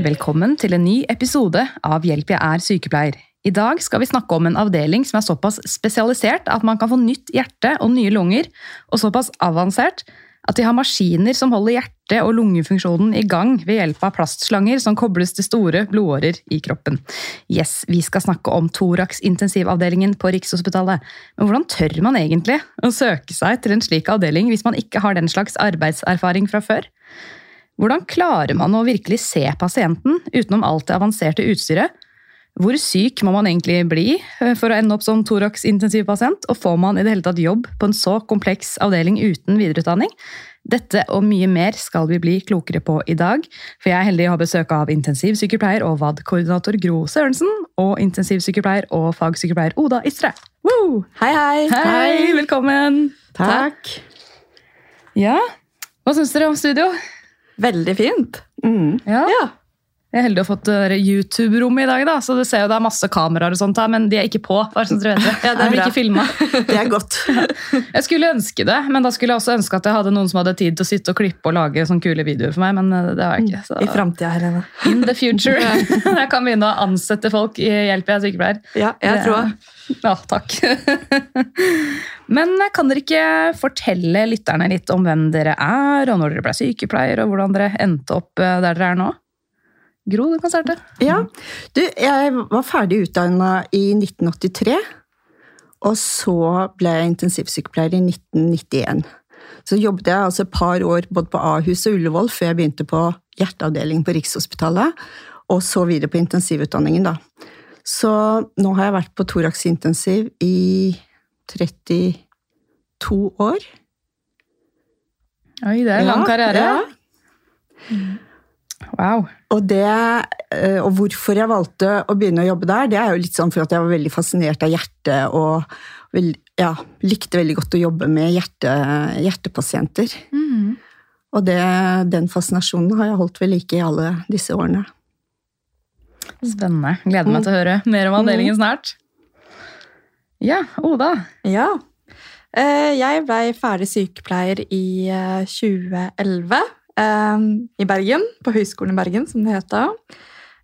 Velkommen til en ny episode av Hjelp, jeg er sykepleier. I dag skal vi snakke om en avdeling som er såpass spesialisert at man kan få nytt hjerte og nye lunger, og såpass avansert at de har maskiner som holder hjerte- og lungefunksjonen i gang ved hjelp av plastslanger som kobles til store blodårer i kroppen. Yes, vi skal snakke om Thorax intensivavdelingen på Rikshospitalet. Men hvordan tør man egentlig å søke seg til en slik avdeling hvis man ikke har den slags arbeidserfaring fra før? Hvordan klarer man å virkelig se pasienten utenom alt det avanserte utstyret? Hvor syk må man egentlig bli eh, for å ende opp som Thorax-intensivpasient? Og får man i det hele tatt jobb på en så kompleks avdeling uten videreutdanning? Dette og mye mer skal vi bli klokere på i dag, for jeg er heldig å ha besøk av intensivsykepleier og VAD-koordinator Gro Sørensen og intensivsykepleier og fagsykepleier Oda Istre. Woo! Hei, hei. Hei, velkommen! Takk. Ja, hva syns dere om studio? Veldig fint. Ja. Ja. Jeg er heldig å ha fått eh, YouTube-rommet i dag, da, så du ser jo det er masse kameraer og sånt her, men de er ikke på. bare sånn dere vet det. Ja, det er blir ikke filmet. Det er godt. Jeg skulle ønske det, men da skulle jeg også ønske at jeg hadde noen som hadde tid til å sitte og klippe og lage sånne kule videoer for meg, men eh, det har jeg ikke. Så. I framtida, Helene. In the future. Jeg kan begynne å ansette folk i Hjelp, jeg er sykepleier. Ja, jeg tror det. Ja, takk. Men kan dere ikke fortelle lytterne litt om hvem dere er, og når dere ble sykepleier, og hvordan dere endte opp eh, der dere er nå? Gro, du kan starte. Ja. Du, jeg var ferdig utdanna i 1983. Og så ble jeg intensivsykepleier i 1991. Så jobbet jeg altså et par år både på Ahus og Ullevål før jeg begynte på hjerteavdeling på Rikshospitalet, og så videre på intensivutdanningen, da. Så nå har jeg vært på Thorax intensiv i 32 år. Oi, det er en lang karriere. Ja. Wow. Og, det, eh, og hvorfor jeg valgte å begynne å jobbe der, det er jo litt sånn for at jeg var veldig fascinert av hjertet og vel, ja, likte veldig godt å jobbe med hjerte, hjertepasienter. Og det, den fascinasjonen har jeg holdt ved like i alle disse årene. Spennende. Gleder meg til å høre mer om avdelingen snart. Ja, Oda. Ja. Eh, Jeg blei ferdig sykepleier i eh, 2011 eh, i Bergen, på Høgskolen i Bergen, som det heter.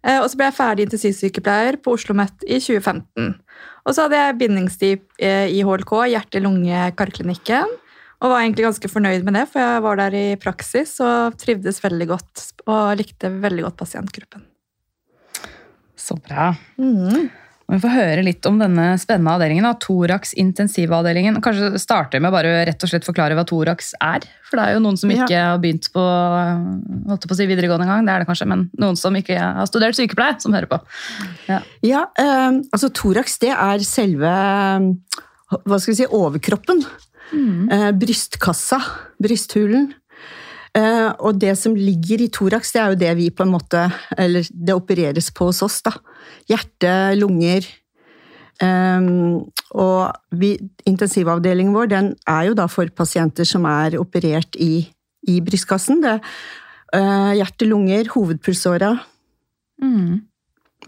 Eh, Og så ble jeg ferdig intensivsykepleier på Oslo OsloMet i 2015. Og så hadde jeg bindingstid eh, i HLK, hjerte-lunge-karklinikken. Og var egentlig ganske fornøyd med det, for jeg var der i praksis og trivdes veldig godt. Og likte veldig godt pasientgruppen. Så bra. Og Vi får høre litt om denne spennende avdelingen. Thorax intensivavdelingen. Kanskje starte med bare rett og slett forklare hva thorax er? For det er jo noen som ikke har begynt på holdt på å si videregående engang, det er det kanskje, men noen som ikke har studert sykepleie, som hører på. Ja. Ja, eh, altså thorax det er selve hva skal vi si, overkroppen. Eh, brystkassa, brysthulen. Eh, og det som ligger i thorax, det er jo det vi på en måte Eller det opereres på hos oss, da. Hjerte, lunger. Eh, og vi, intensivavdelingen vår den er jo da for pasienter som er operert i, i brystkassen. Det, eh, hjerte, lunger, hovedpulsåra.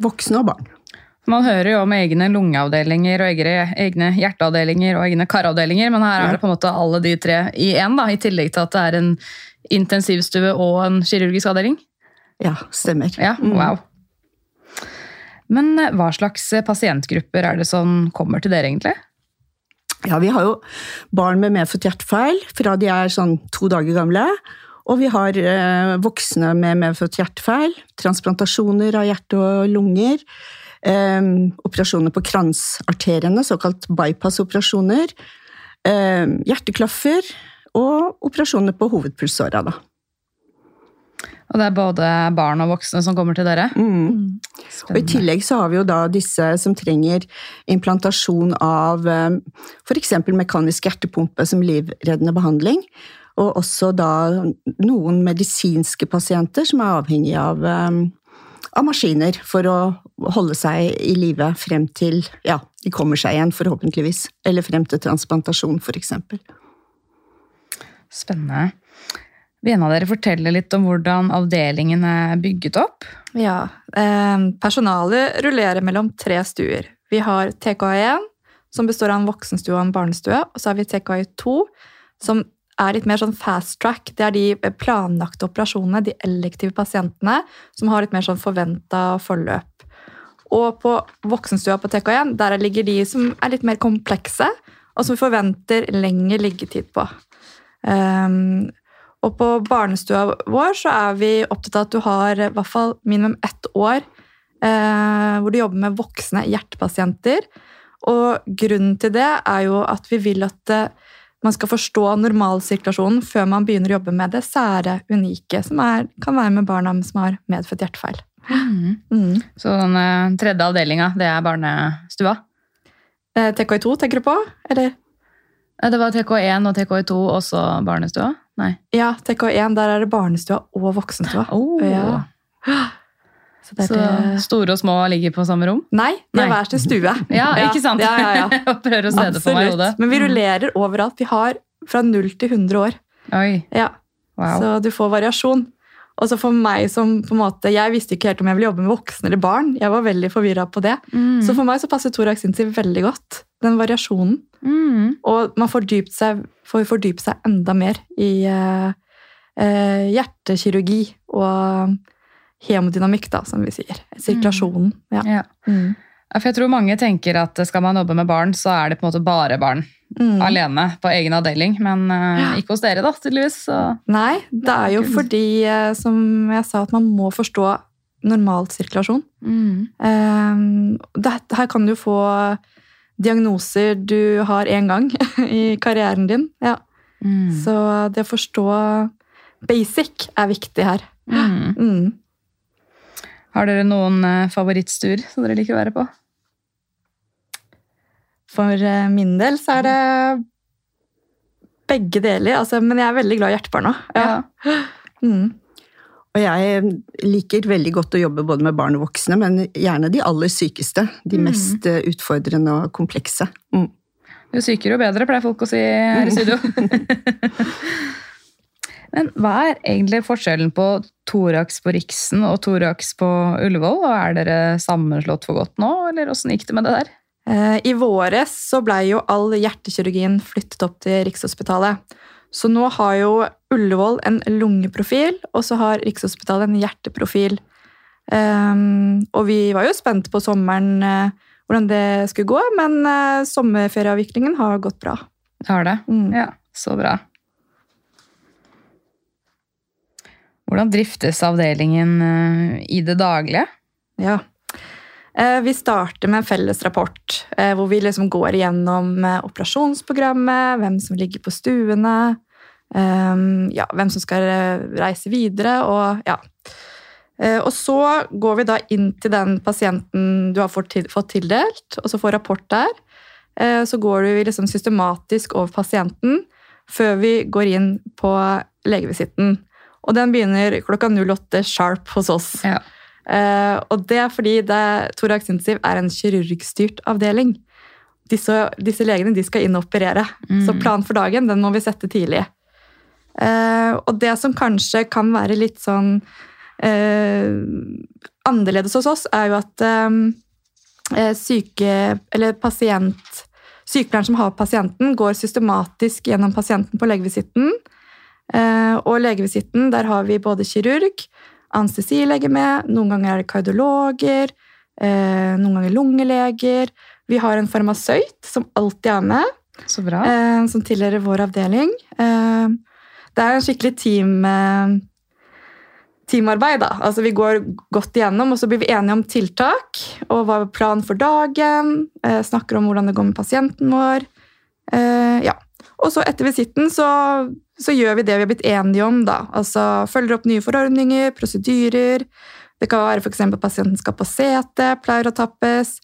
Voksne og barn. Man hører jo om egne lungeavdelinger og egne, hjerteavdelinger og egne karavdelinger, men her er det på en måte alle de tre i én, i tillegg til at det er en intensivstue og en kirurgisk avdeling. Ja, stemmer. Ja, wow. Men eh, hva slags pasientgrupper er det som kommer til dere, egentlig? Ja, vi har jo barn med medfødt hjertefeil fra de er sånn to dager gamle. Og vi har eh, voksne med medfødt hjertefeil, transplantasjoner av hjerte og lunger, eh, operasjoner på kransarteriene, såkalt bypass-operasjoner, eh, hjerteklaffer og operasjoner på hovedpulsåra. Da. Og det er både barn og voksne som kommer til dere? Mm. Og I tillegg så har vi jo da disse som trenger implantasjon av f.eks. mekanisk hjertepumpe som livreddende behandling. Og også da noen medisinske pasienter som er avhengig av, eh, av maskiner for å holde seg i live frem til ja, de kommer seg igjen, forhåpentligvis. Eller frem til transplantasjon, f.eks. Spennende. Vil en av dere fortelle litt om hvordan avdelingen er bygget opp? Ja. Eh, personalet rullerer mellom tre stuer. Vi har TKI1, som består av en voksenstue og en barnestue. Og så har vi TKI2, som er litt mer sånn fast track. Det er de planlagte operasjonene, de elektive pasientene, som har litt mer sånn forventa forløp. Og på voksenstua på TK1 der ligger de som er litt mer komplekse, og som vi forventer lengre liggetid på. Um, og på barnestua vår så er vi opptatt av at du har i hvert fall minimum ett år eh, hvor du jobber med voksne hjertepasienter. Og grunnen til det er jo at vi vil at eh, man skal forstå normalsirkulasjonen før man begynner å jobbe med det sære, unike, som er, kan være med barna som har medfødt hjertefeil. Mm. Så den eh, tredje avdelinga, det er barnestua? Eh, TKI2 tenker du på? Eller? Eh, Det var TK1 og TK2, også barnestua? Nei. Ja, TK1, der er det barnestua og voksenstua. Oh. Ja. Så det Så store og små ligger på samme rom? Nei, det er hver sin stue. Ja, ikke sant? Ja, ja, ja. Jeg prøver å se det for meg i hodet. Men vi rullerer overalt. Vi har fra 0 til 100 år. Oi, Ja, wow. Så du får variasjon. Og så for meg som på en måte, Jeg visste ikke helt om jeg ville jobbe med voksne eller barn. Jeg var veldig forvirra på det. Mm. Så for meg så passer Thorax Intensiv veldig godt. Den variasjonen. Mm. Og man får dypt seg, får fordype seg enda mer i eh, eh, hjertekirurgi og hemodynamikk, da, som vi sier. Sirkulasjonen. Ja. Ja. Mm. For jeg tror mange tenker at skal man jobbe med barn, så er det på en måte bare barn. Mm. Alene på egen avdeling. Men eh, Ja. ikke hos dere, da, tydeligvis. Så. Nei, det er jo fordi, eh, som jeg sa, at man må forstå normalt sirkulasjon. Mm. Um, det, her kan du få diagnoser du har én gang i karrieren din. Ja. Mm. Så det å forstå basic er viktig her. Mm. Mm. Har dere noen eh, favorittstuer som dere liker å være på? For eh, min del så er det begge deler. Altså, men jeg er veldig glad i hjertebarna. Ja. Mm. Og jeg liker veldig godt å jobbe både med barn og voksne, men gjerne de aller sykeste. De Mm. mest eh, utfordrende og komplekse. Mm. Jo sykere, jo bedre, pleier folk å si her i studio. Men hva er egentlig forskjellen på thorax på Riksen og thorax på Ullevål? Og er dere sammenslått for godt nå, eller åssen gikk det med det der? Eh, I våres så blei jo all hjertekirurgien flyttet opp til Rikshospitalet. Så nå har jo Ullevål en lungeprofil, og så har Rikshospitalet en hjerteprofil. Um, og vi var jo spente på sommeren uh, hvordan det skulle gå, men uh, sommerferieavviklingen har gått bra. Har det? Mm. Ja, så bra. Hvordan driftes avdelingen uh, i det daglige? Ja. Eh, Vi starter med en felles rapport, eh, hvor vi liksom går igjennom eh, operasjonsprogrammet, hvem som ligger på stuene, ja, hvem som skal reise videre, og ja. Og så går vi da inn til den pasienten du har fått tildelt, og så får rapport der. Så går vi liksom systematisk over pasienten før vi går inn på legevisitten. Og den begynner klokka 08 sharp hos oss. Ja. Eh, og det er fordi det, thorax intensiv er en kirurgstyrt avdeling. Disse, disse legene de skal inn og operere. Mm. Så plan for dagen den må vi sette tidlig. Eh, og det som kanskje kan være litt sånn eh, annerledes hos oss, er jo at eh, syke, eller pasient, sykepleieren som har pasienten, går systematisk gjennom pasienten på legevisitten. Eh, og legevisitten, der har vi både kirurg, anestesilege med, noen ganger er det kardiologer, eh, noen ganger lungeleger. Vi har en farmasøyt som alltid er med, Så bra. eh, som tilhører vår avdeling. Eh, det er en skikkelig team, eh, teamarbeid. Da. Altså, vi går godt igjennom, og så blir vi enige om tiltak og hva er planen for dagen. Eh, snakker om hvordan det går med pasienten vår. Eh, ja. Og så etter visitten så, så gjør vi det vi har blitt enige om. Da. Altså følger opp nye forordninger, prosedyrer. Det kan være f.eks. at pasienten skal på sete, pleier å tappes,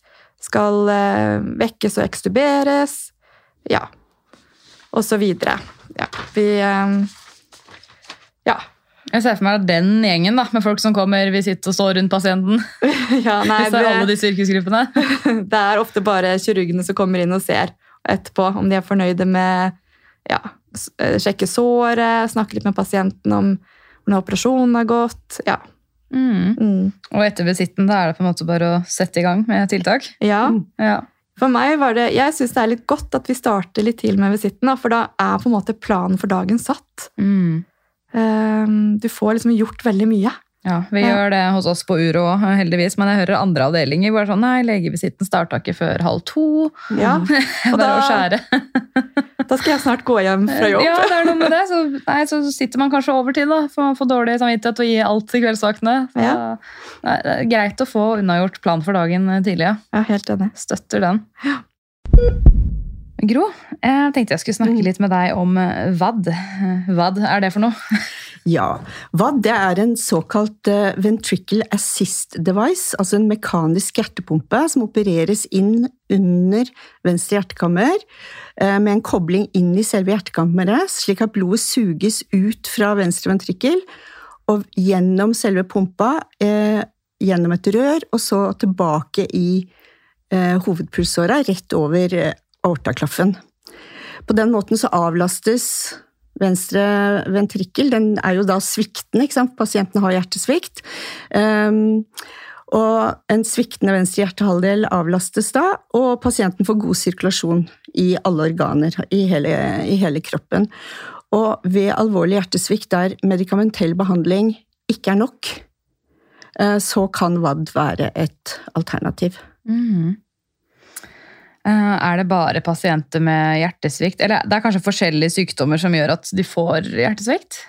skal eh, vekkes og ekstuberes. Ja. Og så videre. Ja. Vi eh, Ja. Jeg ser for meg den gjengen da, med folk som kommer, vil sitte og stå rundt pasienten. ja, nei, det alle disse yrkesgruppene. det er ofte bare kirurgene som kommer inn og ser etterpå om de er fornøyde med ja, sjekke såret, snakke litt med pasienten om hvordan operasjonen har gått. Ja. Mm. Mm. Og etter besitten da er det på en måte bare å sette i gang med tiltak. ja. Ja. For meg var det, Jeg syns det er litt godt at vi starter litt til med visitten, for da er på en måte planen for dagen satt. Mm. Ehm, du får liksom gjort veldig mye. Ja, Vi Ja. gjør det hos oss på Uro, heldigvis. Men jeg hører andre avdelinger er sånn, nei, legevisitten starta ikke før halv to. Ja, Og å da- Da skal jeg snart gå hjem fra jobb. Ja, det er noe med det. Så, nei, så sitter man kanskje overtid, da, for man får dårlig samvittighet og gi alt til kveldsvaktene. Så, Ja. nei, det er greit å få unnagjort plan for dagen tidlig. Ja. Ja, helt enig. Støtter den. Gro, jeg tenkte jeg skulle snakke litt med deg om eh, VAD. Eh, VAD, er det for noe? Ja. VAD det er en såkalt eh, ventricle assist device, altså en mekanisk hjertepumpe som opereres inn under venstre hjertekammer eh, med en kobling inn i selve hjertekammeret, slik at blodet suges ut fra venstre ventrikkel og gjennom selve pumpa, eh, gjennom et rør, og så tilbake i eh, hovedpulsåra, rett over eh, aortaklaffen. På den måten så avlastes venstre ventrikkel. Den er jo da sviktende, ikke sant? Pasienten har hjertesvikt. Um, og en sviktende venstre hjertehalvdel avlastes da, og pasienten får god sirkulasjon i alle organer i hele, i hele kroppen. Og ved alvorlig hjertesvikt der medikamentell behandling ikke er nok, eh, så kan VAD være et alternativ. Mhm. Eh, Er det bare pasienter med hjertesvikt? Eller det er kanskje forskjellige sykdommer som gjør at de får hjertesvikt?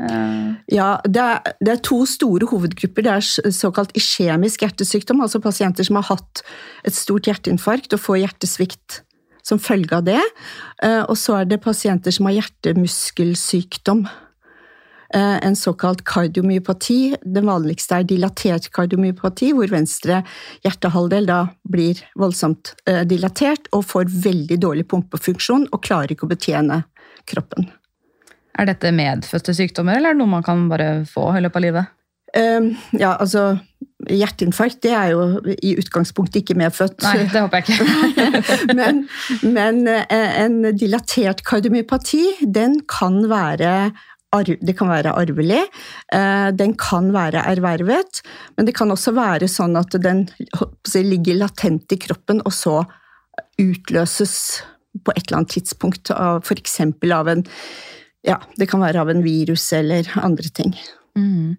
Eh, Ja, det er, det er to store hovedgrupper. Det er såkalt iskjemisk hjertesykdom, altså pasienter som har hatt et stort hjerteinfarkt og får hjertesvikt som følge av det. Eh, Og så er det pasienter som har hjertemuskelsykdom. Eh, En såkalt kardiomyopati. Den vanligste er dilatert kardiomyopati, hvor venstre hjertehalvdel da blir voldsomt eh, dilatert og får veldig dårlig pumpefunksjon og klarer ikke å betjene kroppen. Er dette medfødte sykdommer, eller er det noe man kan bare få i løpet av livet? Um, ja, altså Hjerteinfarkt det er jo i utgangspunktet ikke medfødt. Nei, det håper jeg ikke. men, men eh, en dilatert kardiomyopati, den kan være det kan være arvelig, eh, den kan være ervervet, men det kan også være sånn at den ligger latent i kroppen, og så utløses på et eller annet tidspunkt, f.eks. av en ja, det kan være av en virus eller andre ting. Mhm.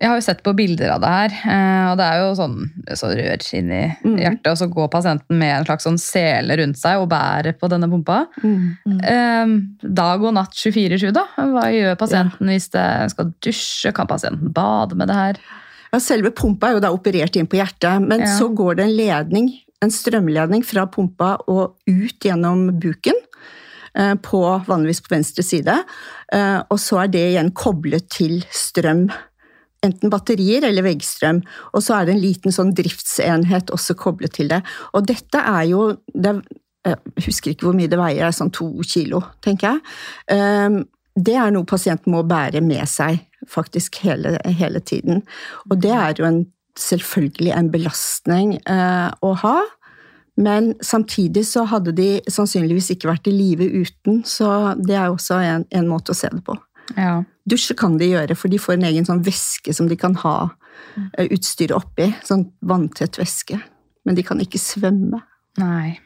Jeg har jo sett på bilder av det her, eh, og det er jo sånn så rør inni mm. hjertet, og så går pasienten med en slags sånn sele rundt seg og bærer på denne pumpa. Eh, Dag og natt 24-7, da? Hva gjør pasienten hvis det skal dusje? Kan pasienten bade med det her? Ja, selve pumpa er jo da operert inn på hjertet, men Ja. så går det en ledning, en strømledning fra pumpa og ut gjennom buken, eh, på, vanligvis på venstre side, eh, og så er det igjen koblet til strøm. Enten batterier eller veggstrøm. Og så er det en liten sånn driftsenhet også koblet til det. Og dette er jo det Jeg husker ikke hvor mye det veier, det er sånn to kilo, tenker jeg. Eh, Det er noe pasienten må bære med seg faktisk hele, hele tiden. Og det er jo en, selvfølgelig en belastning eh, å ha. Men samtidig så hadde de sannsynligvis ikke vært i live uten, så det er jo også en, en måte å se det på. Ja. Dusje kan de gjøre, for de får en egen sånn væske som de kan ha eh, utstyret oppi. Sånn vanntett væske. Men de kan ikke svømme. Nei.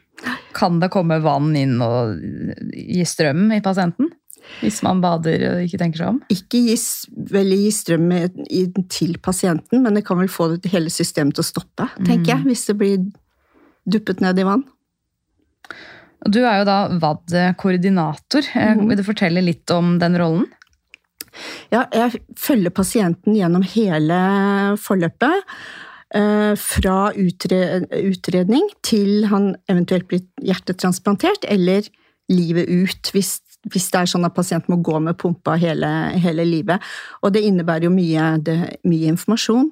Kan det komme vann inn og gi strøm i pasienten? Hvis man bader og ikke tenker seg om? Ikke gi, vel, gi strøm til pasienten, men det kan vel få det hele systemet til å stoppe, tenker jeg, hvis det blir duppet ned i vann. Du er jo da VAD-koordinator. Eh, Vil du fortelle litt om den rollen? Ja, jeg følger pasienten gjennom hele forløpet. eh, Fra utredning til han eventuelt blir hjertetransplantert, eller livet ut, hvis, hvis det er sånn at pasienten må gå med pumpa hele, hele livet. Og det innebærer jo mye, det, mye informasjon.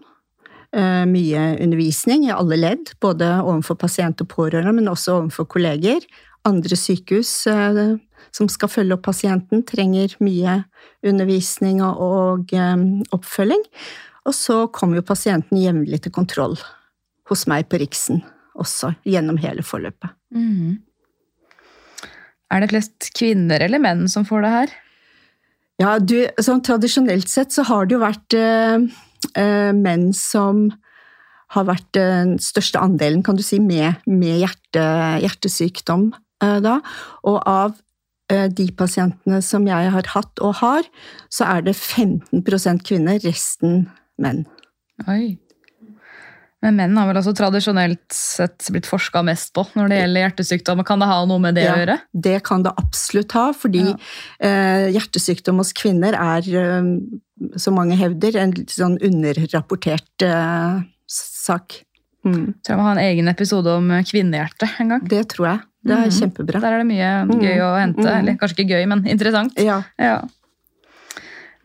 eh, Mye undervisning i alle ledd, både overfor pasient og pårørende, men også overfor kolleger. Andre sykehus, eh, som skal følge opp pasienten, trenger mye undervisning og, og um, oppfølging. Og så kommer jo pasienten jevnlig til kontroll hos meg på Riksen også, gjennom hele forløpet. Mm. Er det flest kvinner eller menn som får det her? Ja, du, sånn tradisjonelt sett så har det jo vært eh, eh, menn som har vært den største andelen, kan du si, med, med hjerte, hjertesykdom da. Og av de pasientene som jeg har hatt og har, så er det 15% kvinner, resten menn. Oi. Men menn har vel altså tradisjonelt sett blitt forska mest på når det gjelder hjertesykdom. Kan det ha noe med det Ja, å gjøre? Det kan det absolutt ha, fordi Ja. eh, hjertesykdom hos kvinner er, eh, som mange hevder, en litt sånn underrapportert eh, sak. Mm, Tror jeg må ha en egen episode om kvinnehjerte en gang. det tror jeg. Det er Mhm. kjempebra. Der er det mye Mm. gøy å hente. Mm. Eller kanskje ikke gøy, men interessant. Ja. Ja.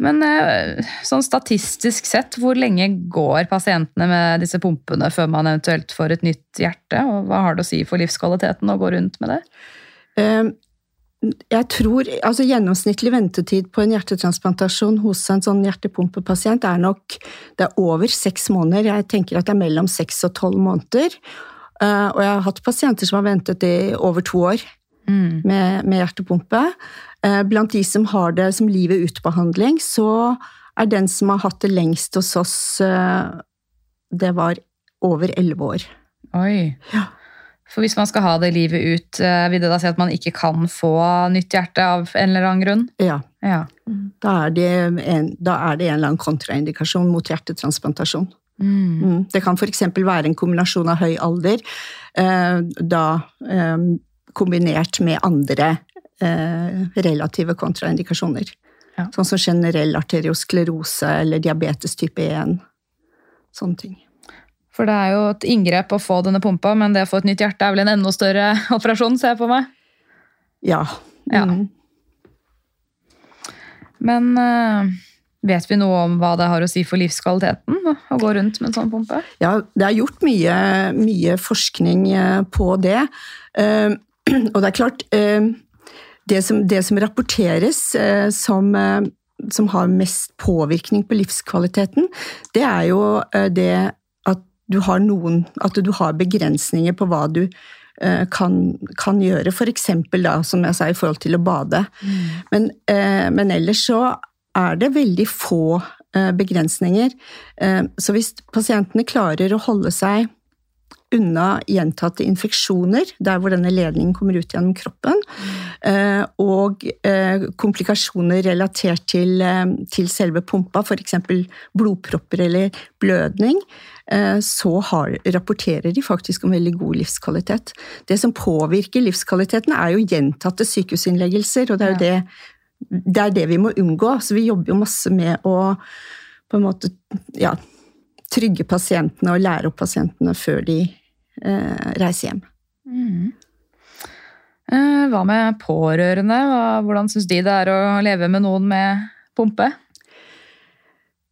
Men eh, sånn statistisk sett, hvor lenge går pasientene med disse pumpene før man eventuelt får et nytt hjerte? Og hva har det å si for livskvaliteten å gå rundt med det? Eh, Jeg tror, altså Gjennomsnittlig ventetid på en hjertetransplantasjon hos en sånn hjertepumpepasient er nok det er over seks måneder. Jeg tenker at det er mellom seks og tolv måneder. Eh, Og jeg har hatt pasienter som har ventet i over to år Mm. med, med hjertepumpe. Eh, Blant de som har det som livet ut-behandling, så er den som har hatt det lengst hos oss, eh, det var over elleve år. Oi. Ja. For hvis man skal ha det livet ut, vil det da si at man ikke kan få nytt hjerte av en eller annen grunn? Ja, Ja. da er det en, da er det en eller annen kontraindikasjon mot hjertetransplantasjon. Mm. Mm. Det kan f.eks. være en kombinasjon av høy alder, eh, da eh, kombinert med andre eh, relative kontraindikasjoner. Ja. Sånn som generell arteriosklerose eller diabetes type 1. Sånne ting. For det er jo et inngrep å få denne pumpa, men det å få et nytt hjerte er vel en enda større operasjon, ser jeg på meg. Ja. Ja. Mm. Men eh, vet vi noe om hva det har å si for livskvaliteten å gå rundt med en sånn pumpe? Ja, det er gjort mye, mye forskning eh, på det. Eh, Og det er klart eh, Det som, det som rapporteres som, som har mest påvirkning på livskvaliteten, det er jo det at du har noen At du har begrensninger på hva du kan, kan gjøre. For eksempel da, som jeg sa, i forhold til å bade. Men, eh, men ellers så er det veldig få eh, begrensninger. Eh, så hvis pasientene klarer å holde seg unna gjentatte infeksjoner, der hvor denne ledningen kommer ut gjennom kroppen, eh, og komplikasjoner relatert til, til selve pumpa, f.eks. blodpropper eller blødning, så har, rapporterer de faktisk om veldig god livskvalitet. Det som påvirker livskvaliteten, er jo gjentatte sykehusinnleggelser, og det er jo det det er det vi må unngå. Så vi jobber jo masse med å på en måte ja, trygge pasientene og lære opp pasientene før de eh, reiser hjem. Eh, Hva med pårørende? Hva- Hvordan syns de det er å leve med noen med pumpe?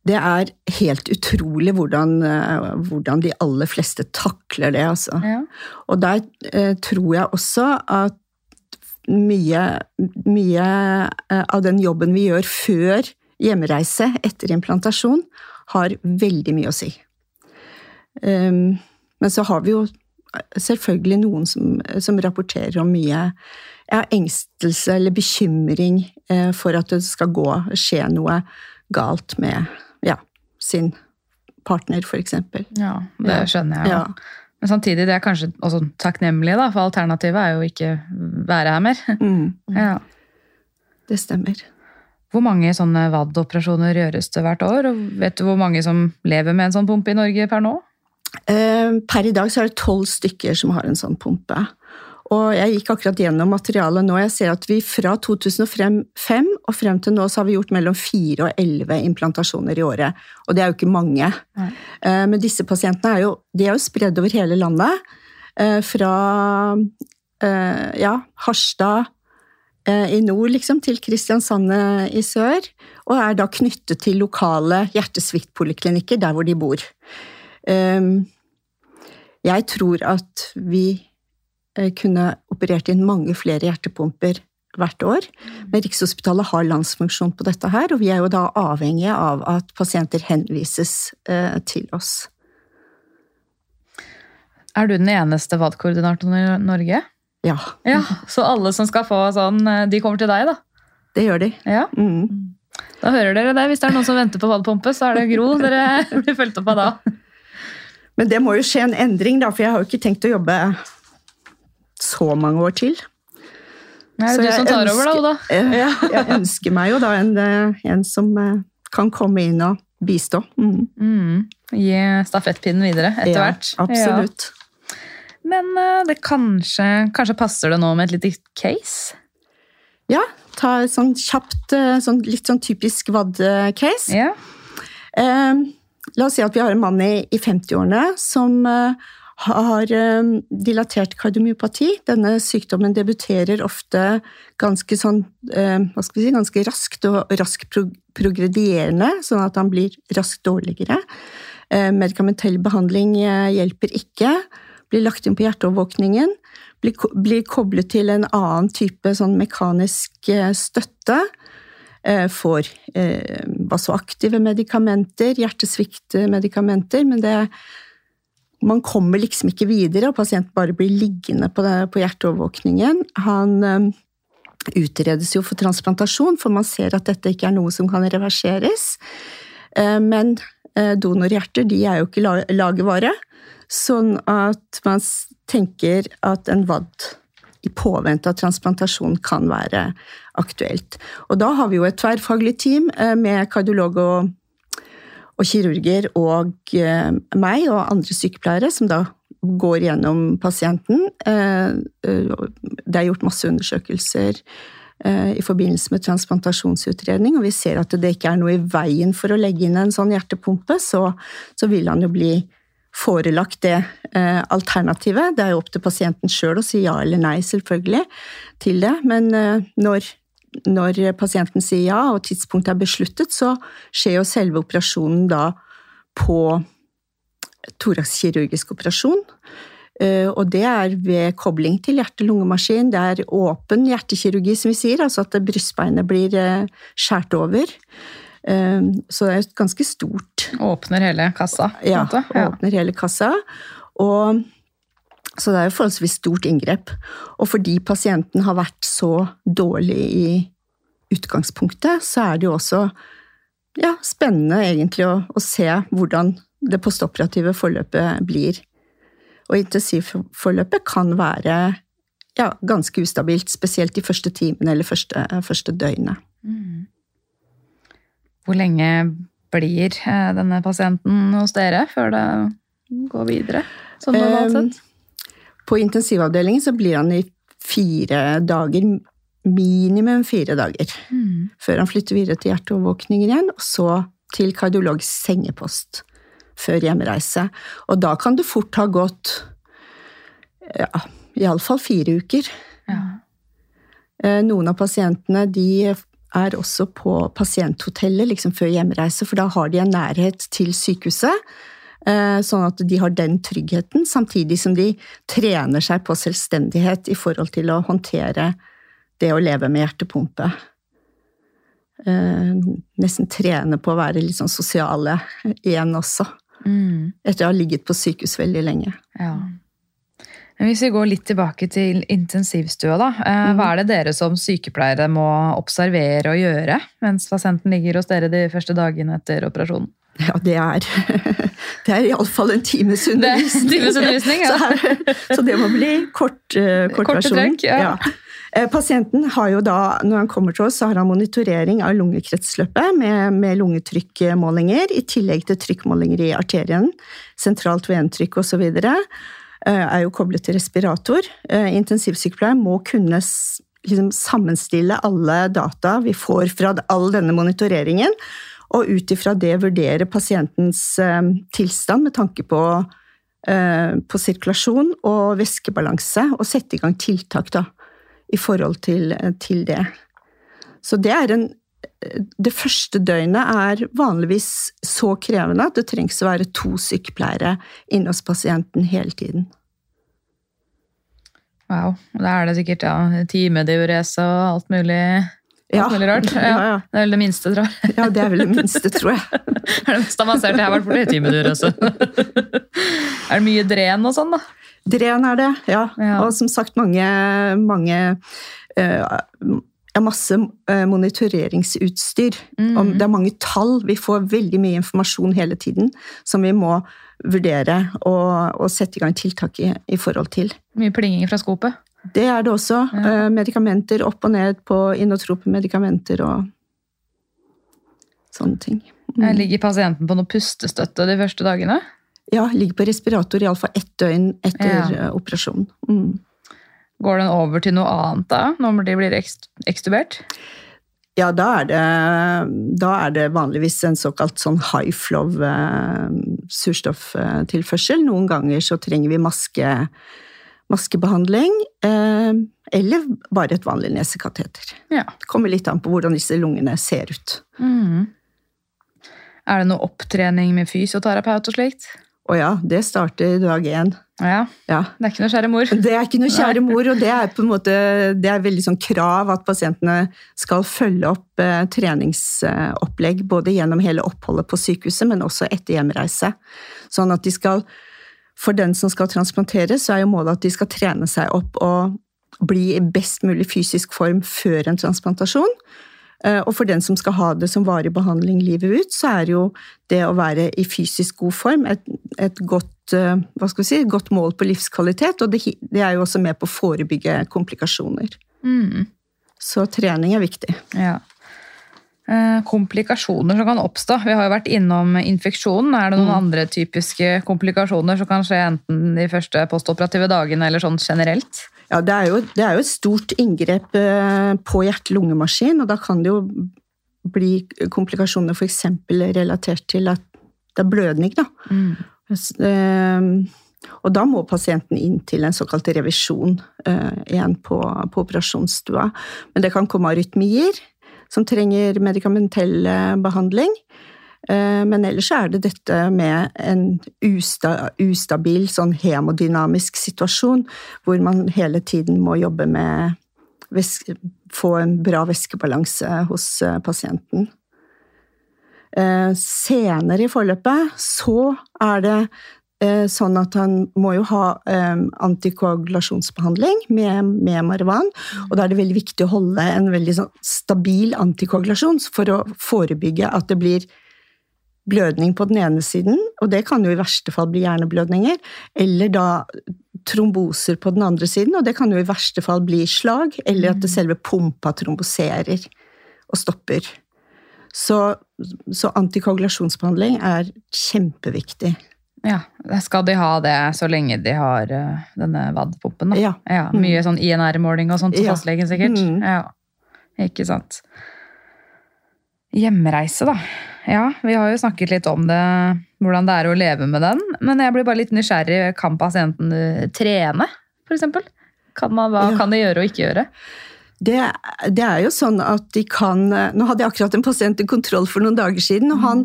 Det er helt utrolig hvordan, eh, hvordan de aller fleste takler det, altså. Ja. Og der eh, tror jeg også at mye, mye eh, av den jobben vi gjør før hjemreise etter implantasjon, har veldig mye å si. Um, men så har vi jo selvfølgelig noen som, som rapporterer om mye ja, engstelse eller bekymring eh, for at det skal gå, skje noe galt med ja, sin partner, eksempel. ja, det skjønner jeg. Ja. Men samtidig det er kanskje også takknemlig, da, for alternativet er jo ikke være her mer. Mm, Ja. det stemmer. Hvor mange sånne VAD-operasjoner gjøres det hvert år? Og vet du hvor mange som lever med en sånn pumpe i Norge per nå? Eh, Per i dag så er det tolv stykker som har en sånn pumpe. Og jeg gikk akkurat gjennom materialet nå. Jeg ser at vi fra 2005 og frem til nå så har vi gjort mellom fire og elleve implantasjoner i året. Og det er jo ikke mange. Nei. Eh, Men disse pasientene er jo, de er jo spredd over hele landet. Eh, Fra ja, Harstad eh, i nord liksom, til Kristiansand eh, i sør. Og er da knyttet til lokale hjertesviktpoliklinikker der hvor de bor. Ehm, Jeg tror at vi eh, kunne operert inn mange flere hjertepumper hvert år. Men Rikshospitalet har landsfunksjon på dette her, og vi er jo da avhengige av at pasienter henvises eh, til oss. Er du den eneste VAD-koordinatoren i Norge? Ja, Ja, Så alle som skal få sånn, eh, de kommer til deg, da? det gjør de. Ja, Mm. Da hører dere det. Hvis det er noen som venter på vadepumpe, så er det Gro dere blir fulgt opp av da. Men det må jo skje en endring, da, for jeg har jo ikke tenkt å jobbe så mange år til. Er Så det du som tar over, da, Oda? Ja. Jeg ønsker meg jo da en, eh, en som eh, kan komme inn og bistå. Mm. Mm. Gi stafettpinnen videre etter Ja, hvert. absolutt. Ja. Men eh, det kanskje, kanskje passer det nå med et lite case? Ja, ta et sånn kjapt, eh, sånn, litt sånn typisk VAD-case. Ja. Eh, la oss si at vi har en mann i, i 50-årene som eh, har eh, dilatert kardiomyopati. Denne sykdommen debuterer ofte ganske sånn, si, ganske raskt og raskt pro progredierende, sånn at han blir raskt dårligere. Medikamentell behandling eh, hjelper ikke. Blir lagt inn på hjerteovervåkningen. Blir, blir koblet til en annen type sånn mekanisk eh, støtte. Eh, får eh, vasoaktive medikamenter, hjertesviktmedikamenter, men det man kommer liksom ikke videre, og pasienten bare blir liggende på, det, på hjerteovervåkningen. Han utredes jo for transplantasjon, for man ser at dette ikke er noe som kan reverseres. Men donorhjerter de er jo ikke la lagervare, sånn at man tenker at en vadd i påvente av transplantasjon kan være aktuelt. Og da har vi jo et tverrfaglig team eh, med kardiolog og og kirurger og eh, meg og andre sykepleiere som da går gjennom pasienten. Eh, det er gjort masse undersøkelser i forbindelse med transplantasjonsutredning, og vi ser at det ikke er noe i veien for å legge inn en sånn hjertepumpe, så, så vil han jo bli forelagt det eh, alternativet. Det er jo opp til pasienten sjøl å si ja eller nei, selvfølgelig, til det, men eh, når når pasienten sier ja, og tidspunktet er besluttet, så skjer jo selve operasjonen da på torakskirurgisk operasjon. Eh, Og det er ved kobling til hjerte-lungemaskin. Det er åpen hjertekirurgi, som vi sier, altså at brystbeinet blir skåret over. Eh, Så det er et ganske stort Åpner hele kassa. ja, ja. åpner hele kassa. Og, så det er jo forholdsvis stort inngrep. Og fordi pasienten har vært så dårlig i utgangspunktet, så er det jo også ja, spennende egentlig å, å se hvordan det postoperative forløpet blir. Og intensivforløpet kan være ja, ganske ustabilt, spesielt de første timene eller første, første døgnet. Hvor lenge blir eh, denne pasienten hos dere før det går videre? Sånn normalt Um, sett? På intensivavdelingen så blir han i fire dager, minimum fire dager, Mm. før han flytter videre til hjerteovervåkningen igjen, og så til kardiologisk sengepost før hjemreise. Og da kan det fort ha gått ja, iallfall fire uker. Ja. Eh, Noen av pasientene de er også på pasienthotellet liksom før hjemreise, for da har de en nærhet til sykehuset. eh, Sånn at de har den tryggheten, samtidig som de trener seg på selvstendighet i forhold til å håndtere det å leve med hjertepumpe. Eh, Nesten trene på å være litt sånn sosiale igjen også, Mm. etter å ha ligget på sykehus veldig lenge. Ja. Hvis vi går litt tilbake til intensivstua, da. eh, Hva er det dere som sykepleiere må observere og gjøre mens pasienten ligger hos dere de første dagene etter operasjonen? Ja, det er Det er iallfall en times er undervisning. times undervisning, ja. så, så det må bli kort, kort Korte kortversjonen. trekk, ja. Eh, Pasienten har jo da, når han kommer til oss, så har han monitorering av lungekretsløpet med, med lungetrykkmålinger, i tillegg til trykkmålinger i arterien, sentralt ventrykk osv. Er jo koblet til respirator. Eh, Intensivsykepleier må kunne liksom sammenstille alle data vi får fra all denne monitoreringen, og ut ifra det vurdere pasientens eh, tilstand med tanke på, eh, på sirkulasjon og væskebalanse, og sette i gang tiltak da, i forhold til, til det. Så det er en Det første døgnet er vanligvis så krevende at det trengs å være to sykepleiere inne hos pasienten hele tiden. Wow. Da er det sikkert ja, timediurese og alt mulig, alt Ja. mulig rart. Ja. Ja. Det er vel det minste, tror jeg. ja, det er vel det minste, tror jeg. Det er det mest avanserte jeg har vært borti. Timediurese. er det mye dren og sånn, da? Dren er det, ja. Ja. Og som sagt, mange, mange eh, er masse eh, monitoreringsutstyr. Mm. Og det er mange tall. Vi får veldig mye informasjon hele tiden som vi må vurdere og, og sette i gang tiltak i, i forhold til. Mye plinging fra skopet. Det er det også. Ja. Eh, medikamenter opp og ned på inotrope medikamenter og sånne ting. Mm. Ligger pasienten på noe pustestøtte de første dagene? Ja, ligger på respirator iallfall ett døgn etter Ja. eh, operasjonen. Mm. Går den over til noe annet da, når de blir ekstubert? Ja, da er, det, da er det vanligvis en såkalt sånn high flow eh, surstofftilførsel. Noen ganger så trenger vi maske, maskebehandling, eh, eller bare et vanlig nesekateter. Ja. Det kommer litt an på hvordan disse lungene ser ut. Mm. Er det noe opptrening med fysioterapeut og slikt? Og ja, det starter dag én. Ja, Ja. det er ikke noe kjære mor. Det er ikke noe kjære mor, og det er på en måte det er veldig sånn krav at pasientene skal følge opp eh, treningsopplegg både gjennom hele oppholdet på sykehuset, men også etter hjemreise. Sånn at de skal For den som skal transplanteres, så er jo målet at de skal trene seg opp og bli i best mulig fysisk form før en transplantasjon. Eh, Og for den som skal ha det som varig behandling livet ut, så er jo det å være i fysisk god form et, et godt, eh, hva skal vi si, godt mål på livskvalitet, og det, det er jo også med på å forebygge komplikasjoner. Mm. Så trening er viktig. Ja. Eh, komplikasjoner som kan oppstå. Vi har jo vært innom infeksjonen. Er det noen Mm. andre typiske komplikasjoner som kan skje enten de første postoperative dagene eller sånn generelt? Ja, det er jo, det er jo et stort inngrep eh, på hjerte-lungemaskin, og da kan det jo bli komplikasjoner f.eks. relatert til at det er blødning, da. S- eh, Og da må pasienten inn til en såkalt revisjon eh, igjen på, på operasjonsstua. Men det kan komme arytmier som trenger medikamentell eh, behandling. Eh, Men ellers er det dette med en usta, ustabil, sånn hemodynamisk situasjon, hvor man hele tiden må jobbe med væske, få en bra væskebalanse hos eh, pasienten. Senere i forløpet så er det sånn at han må jo ha eh, antikoagulasjonsbehandling med, med Marvan, og da er det veldig viktig å holde en veldig sånn stabil antikoagulasjon for å forebygge at det blir blødning på den ene siden, og det kan jo i verste fall bli hjerneblødninger, eller da tromboser på den andre siden, og det kan jo i verste fall bli slag, eller at det selve pumpa tromboserer og stopper. Så, så antikoagulasjonsbehandling er kjempeviktig. Ja, Skal de ha det så lenge de har uh, denne VAD-pumpen? Ja. Ja. Mye sånn INR-måling og sånt til Ja. fastlegen, sikkert. Mm. Ja, Ikke sant. Hjemreise, da. Ja, vi har jo snakket litt om det, hvordan det er å leve med den. Men jeg blir bare litt nysgjerrig. Kan pasienten eh, trene, eksempel? Hva kan de gjøre og ikke gjøre? Det, det er jo sånn at de kan Nå hadde jeg akkurat en pasient i kontroll for noen dager siden, og han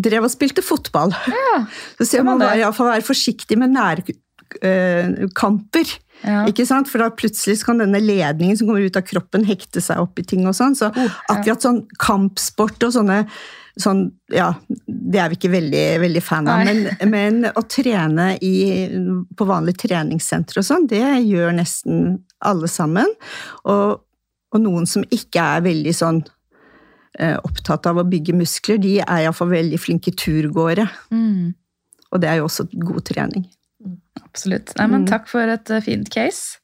drev og spilte fotball. Så sier man man iallfall være forsiktig med nærkamper. Ja. Ikke sant? For da plutselig kan denne ledningen som kommer ut av kroppen, hekte seg opp i ting og sånn. Så akkurat sånn kampsport og sånne sånn, ja, det er vi ikke veldig, veldig fan av. Men, men å trene i, på vanlig treningssenter og sånn, det gjør nesten alle sammen. Og, og noen som ikke er veldig sånn eh, opptatt av å bygge muskler, de er iallfall veldig flinke turgåere. Mm, Og det er jo også god trening. absolutt. Nei, men Mm. takk for et eh, fint case.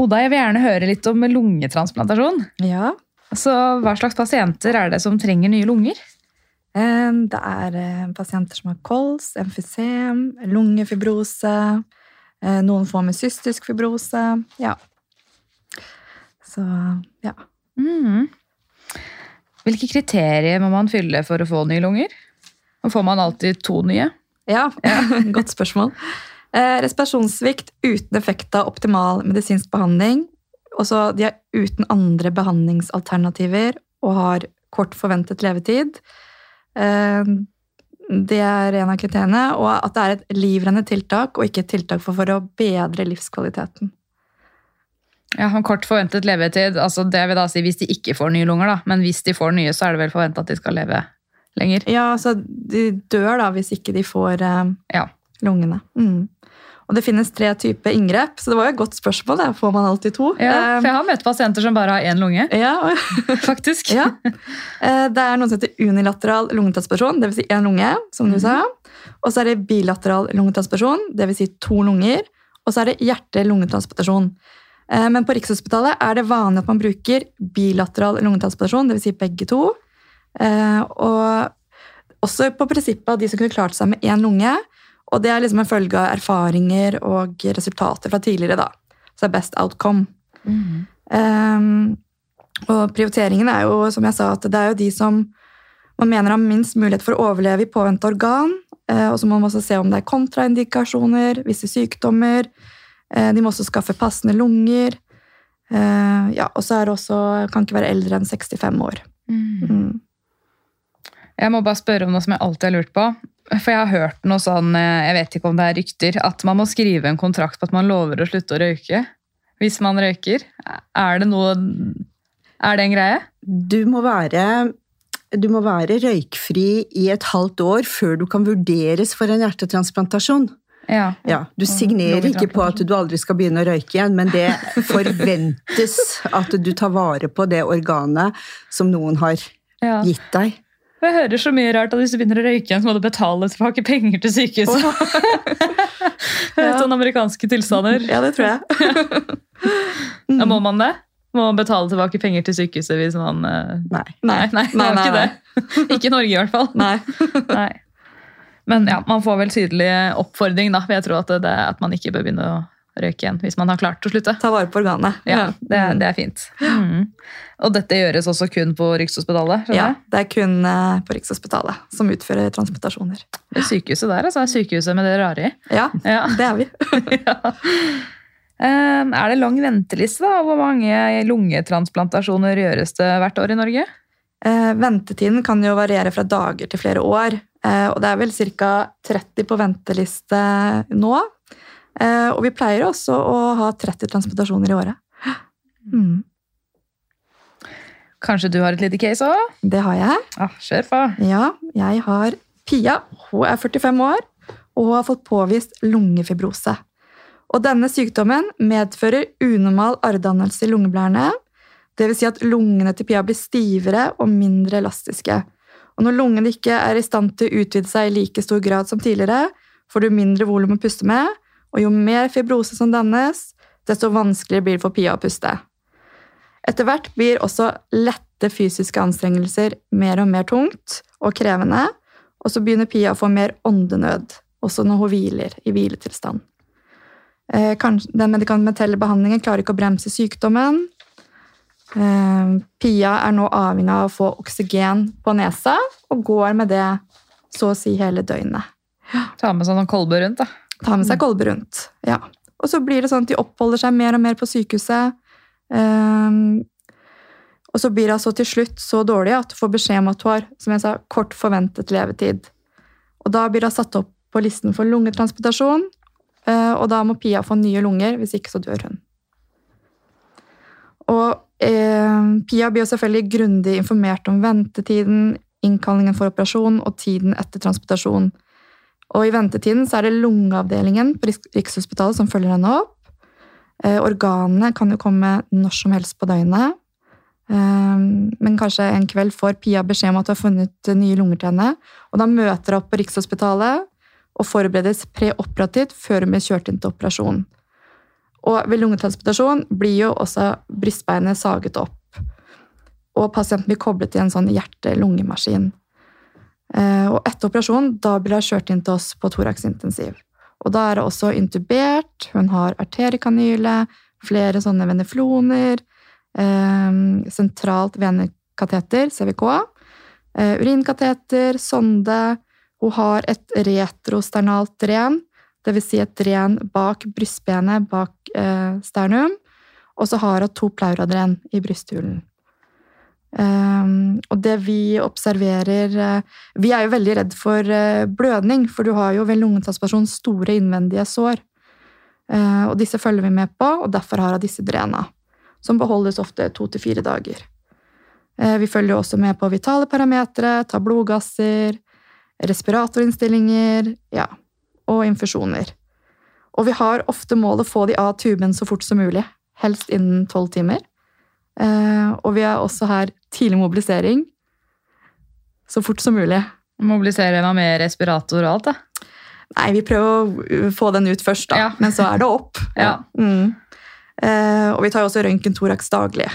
Oda, jeg vil gjerne høre litt om lungetransplantasjon. Ja. Så hva slags pasienter er det som trenger nye lunger? Det er eh, pasienter som har kols, emfysem, lungefibrose, eh, noen får med cystisk fibrose. Ja. Så ja. Mm. Hvilke kriterier må man fylle for å få nye lunger? Og får man alltid to nye? Ja, godt spørsmål. Eh, respirasjonssvikt uten effekt av optimal medisinsk behandling. Også de er uten andre behandlingsalternativer og har kort forventet levetid. Eh, Det er en av kriteriene. Og at det er et livrende tiltak, og ikke et tiltak for, for å bedre livskvaliteten. Ja, Kort forventet levetid, altså det vil da si hvis de ikke får nye lunger, da. Men hvis de får nye, så er det vel forventa at de skal leve lenger. Ja, altså de dør da hvis ikke de får eh, Ja. lungene. Mm. Og det finnes tre typer inngrep, så det var jo et godt spørsmål. Da. Får man alltid to? Ja, Eh, for jeg har møtt pasienter som bare har én lunge, ja, faktisk. Ja. Eh, Det er noe som heter unilateral lungetransplantasjon, dvs. Si én lunge, som du sa. Og så er det bilateral lungetransplantasjon, dvs. Si to lunger. Og så er det hjerte-lungetransplantasjon. Eh, Men på Rikshospitalet er det vanlig at man bruker bilateral lungetransplantasjon, dvs. Si begge to. Og også på prinsippet av de som kunne klart seg med én lunge. Og det er liksom en følge av erfaringer og resultater fra tidligere, da. Så det er best outcome. Ehm, og prioriteringen er jo, som jeg sa, at det er jo de som man mener har minst mulighet for å overleve i påvente organ. eh, og så må man også se om det er kontraindikasjoner, visse sykdommer. Eh, de må også skaffe passende lunger. Eh, ja, og så er det også, kan ikke være eldre enn 65 år. Mm. Jeg må bare spørre om noe som jeg alltid har lurt på. For jeg har hørt noe sånn, eh, jeg vet ikke om det er rykter, at man må skrive en kontrakt på at man lover å slutte å røyke hvis man røyker. Er det noe Er det en greie? Du må være du må være røykfri i et halvt år før du kan vurderes for en hjertetransplantasjon. Ja. Ja, Du signerer ikke på at du aldri skal begynne å røyke igjen, men det forventes at du tar vare på det organet som noen har gitt deg. Jeg hører så mye rart at hvis du begynner å røyke igjen, så må du betale tilbake penger til sykehuset. Sånne amerikanske tilstander. Ja, det tror jeg. Ja, må man det? Må man betale tilbake penger til sykehuset hvis man eh, Nei. Nei, nei, Nei, nei, ikke det. Ikke i Norge, i hvert fall. Nei. Nei. Men ja, man får vel tydelig oppfordring, da. Jeg tror at, det, at man ikke bør begynne å røyke igjen hvis man har klart å slutte. Ta vare på organet. Ja, det, er- det er fint. Mm. Og dette gjøres også kun på Rikshospitalet? Ja, det er kun eh, på Rikshospitalet som utfører transplantasjoner. Det sykehuset der, altså. er Sykehuset med det rare i. Ja, Ja. det er vi. ja. Um, er det lang venteliste, da? Hvor mange lungetransplantasjoner gjøres det hvert år i Norge? Eh, ventetiden kan jo variere fra dager til flere år. Eh, og det er vel ca. 30 på venteliste nå. Eh, og vi pleier også å ha 30 transplantasjoner i året. Mm, Kanskje du har et lite case òg? det har jeg. Ah, Kjør på. Ja, jeg har Pia. Hun er 45 år og hun har fått påvist lungefibrose. Og denne sykdommen medfører unormal arrdannelse i lungeblærene. Dvs. Si at lungene til Pia blir stivere og mindre elastiske. Og når lungene ikke er i stand til å utvide seg i like stor grad som tidligere, får du mindre volum å puste med, og jo mer fibrose som dannes, desto vanskeligere blir det for Pia å puste. Etter hvert blir også lette fysiske anstrengelser mer og mer tungt og krevende, og så begynner Pia å få mer åndenød, også når hun hviler i hviletilstand. Eh, den medikamentelle behandlingen klarer ikke å bremse sykdommen. Eh, Pia er nå avhengig av å få oksygen på nesa, og går med det så å si hele døgnet. Ta med sånn kolbe rundt, da. Ta med seg kolbe rundt. Ja. Og så blir det sånn at de oppholder seg mer og mer på sykehuset. Um, og så blir hun altså til slutt så dårlig at hun får beskjed om at hun har som jeg sa, kort forventet levetid. Og da blir hun satt opp på listen for lungetransplantasjon, eh, og da må Pia få nye lunger, hvis ikke så dør hun. Og eh, Pia blir jo selvfølgelig grundig informert om ventetiden, innkallingen for operasjon og tiden etter transplantasjon. Og i ventetiden så er det lungeavdelingen på Rikshospitalet som følger henne opp. Eh, organene kan jo komme når som helst på døgnet. Eh, men kanskje en kveld får Pia beskjed om at hun har funnet eh, nye lunger til henne. Og da møter hun opp på Rikshospitalet og forberedes preoperativt før hun blir kjørt inn til operasjon. Og ved lungetransportasjon blir jo også brystbeinet saget opp. Og pasienten blir koblet til en sånn hjerte-lungemaskin. Eh, Og etter operasjonen da blir hun kjørt inn til oss på Thorax intensiv. Og da er hun også intubert, hun har arteriekanyle, flere sånne venefloner, eh, sentralt venekateter, CVK, eh, urinkateter, sonde. Hun har et retrosternalt dren, dvs. Si et dren bak brystbenet, bak eh, sternum. Og så har hun to pleuradren i brysthulen. Um, og det vi observerer uh, Vi er jo veldig redd for uh, blødning, for du har jo ved lungetransplantasjon store innvendige sår. Uh, og disse følger vi med på, og derfor har jeg disse drena, som beholdes ofte to til fire dager. Vi følger også med på vitale parametere, tar blodgasser, respiratorinnstillinger ja, og infusjoner. Og vi har ofte mål å få de av tuben så fort som mulig, helst innen tolv timer. Uh, og vi er også her tidlig mobilisering så fort som mulig. Mobilisere meg med respirator og alt, da. Nei, vi prøver å få den ut først, da. Ja. Men så er det opp. Ja. Mm. Eh, og vi tar jo også røntgen-thorax daglig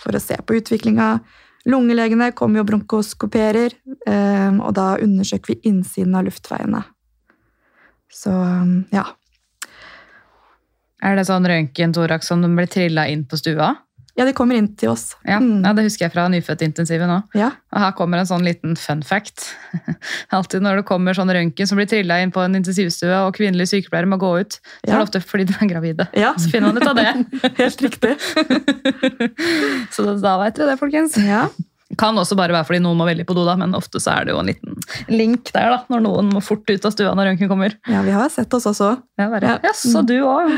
for å se på utviklinga. Lungelegene kommer jo og bronkoskoperer, eh, og da undersøker vi innsiden av luftveiene. Så ja. Er det sånn røntgen-thorax som blir trilla inn på stua? Ja, de kommer inn til oss. Ja, Mm. ja det husker jeg fra nyfødtintensivet nå. Ja. Og her kommer en sånn liten fun fact. Alltid når det kommer sånn røntgen som blir trilla inn på en intensivstue, og kvinnelige sykepleiere må gå ut, så er det ofte fordi de er gravide. Ja. Så finner man ut av det. Helt riktig. så da vet dere det, folkens. Ja. Kan også bare være fordi noen må veldig på do, da, men ofte så er det jo en liten link der, da, når noen må fort ut av stua når røntgen kommer. ja, vi har sett oss også. Ja, bare, Ja. Jaså, du òg?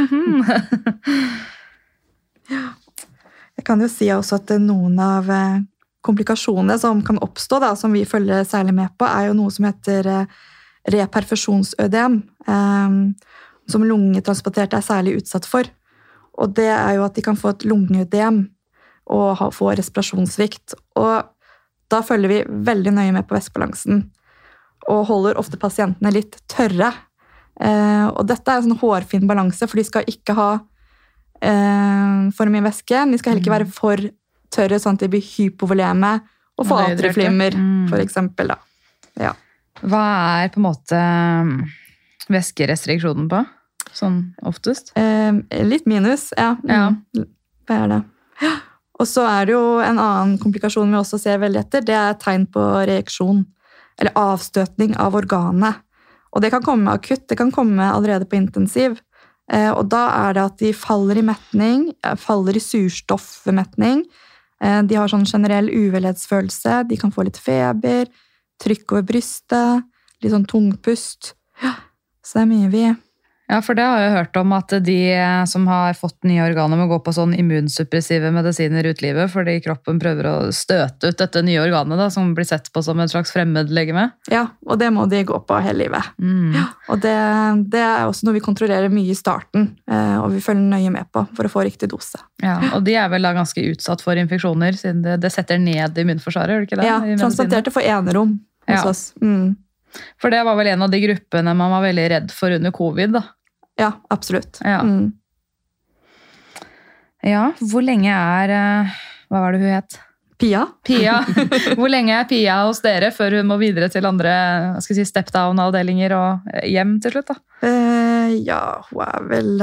Jeg kan jo si også at noen av eh, komplikasjonene som kan oppstå, da, som vi følger særlig med på, er jo noe som heter eh, reperfusjonsødem, eh, som lungetransporterte er særlig utsatt for. Og det er jo at de kan få et lungeødem og få respirasjonssvikt. Og da følger vi veldig nøye med på væskebalansen og holder ofte pasientene litt tørre. Eh, og dette er en sånn hårfin balanse, for de skal ikke ha eh, for mye væske. De skal heller ikke være for tørre, sånn at de blir hypovoleme og får atrieflimmer, Mm. eksempel. Ja. Hva er på en måte um, væskerestriksjonen på? Sånn oftest? Eh, litt minus, ja. Ja. Mm. Hva er det? Og så er det jo en annen komplikasjon vi også ser veldig etter. Det er tegn på reaksjon, eller avstøtning av organet. Og det kan komme akutt, det kan komme allerede på intensiv. Eh, og da er det at de faller i metning, eh, faller i surstoff. Eh, de har sånn generell uvelhetsfølelse, de kan få litt feber, trykk over brystet, litt sånn tungpust. Så det er mye vi Ja, for det har jeg hørt om at de eh, som har fått nye organer, må gå på sånn immunsuppressive medisiner ut livet, fordi kroppen prøver å støte ut dette nye organet, da, som blir sett på som et slags fremmedlegeme. Ja, og det må de gå på hele livet. Mm. Og det, det er også noe vi kontrollerer mye i starten, eh, og vi følger nøye med på for å få riktig dose. Ja, og de er vel da ganske utsatt for infeksjoner, siden det, det setter ned immunforsvaret? gjør det ikke det? Ja? Transplanterte får enerom hos Ja. oss. Mm. For det var vel en av de gruppene man var veldig redd for under covid, da. Ja, absolutt. Ja. Mm. Ja, hvor lenge er eh, Hva var det hun het? Pia? Pia. Hvor lenge er Pia hos dere før hun må videre til andre skal si, step-down-avdelinger og eh, hjem til slutt? da? Eh, ja, hun er vel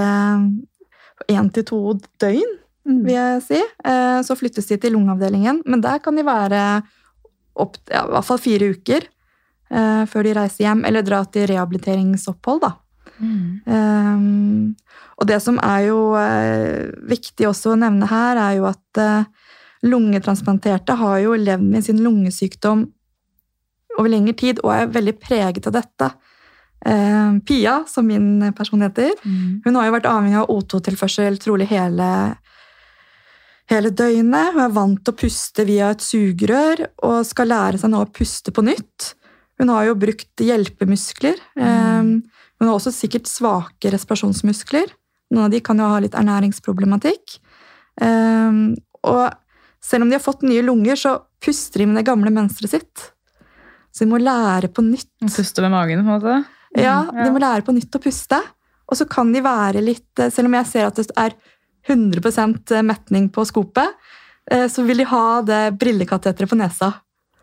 én til to døgn, vil jeg si. Eh, så flyttes de til lungeavdelingen, men der kan de være opp, ja, i hvert fall fire uker eh, før de reiser hjem, eller drar til rehabiliteringsopphold, da. Um, og det som er jo uh, viktig også å nevne her, er jo at uh, lungetransplanterte har jo levd med sin lungesykdom over lengre tid og er veldig preget av dette. Uh, Pia, som min person heter, hun har jo vært avhengig av O2-tilførsel trolig hele, hele døgnet. Hun er vant til å puste via et sugerør og skal lære seg nå å puste på nytt. Hun har jo brukt hjelpemuskler. Mm. hun har også sikkert svake respirasjonsmuskler. Noen av de kan jo ha litt ernæringsproblematikk. Eh, og selv om de har fått nye lunger, så puster de med det gamle mønsteret sitt. Så de må lære på nytt. Puste med magen, på en måte? Ja, Mm, de må lære på nytt å puste. Og så kan de være litt eh, Selv om jeg ser at det er 100% metning på skopet, eh, så vil de ha det brillekateteret på nesa.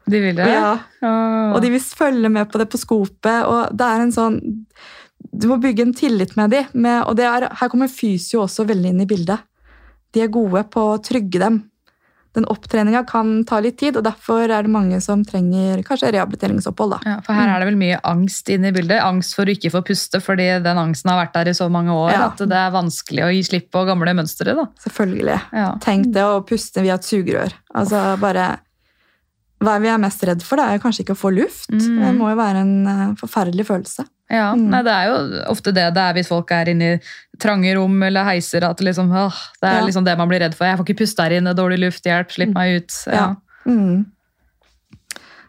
De vil det? Ja, og de vil følge med på det på skopet. og det er en sånn Du må bygge en tillit med dem. Med, og det er, her kommer fysio også veldig inn i bildet. De er gode på å trygge dem. den opptreninga kan ta litt tid, og derfor er det mange som trenger kanskje rehabiliteringsopphold. Ja, for her er det vel mye angst inne i bildet. Angst for å ikke få puste, fordi den angsten har vært der i så mange år Ja. at det er vanskelig å gi slipp på gamle mønstre. da. Selvfølgelig. Ja. Tenk det å puste via et sugerør. Altså bare Hva vi er mest redd for, det er kanskje ikke å få luft. Mm. Det må jo være en eh, forferdelig følelse. Ja, Mm. nei, Det er jo ofte det det er hvis folk er inne i trange rom eller heiser. at liksom, åh, Det er Ja. liksom det man blir redd for. Jeg får ikke puste her inne, dårlig lufthjelp, slipp meg ut. Ja. Ja. Mm.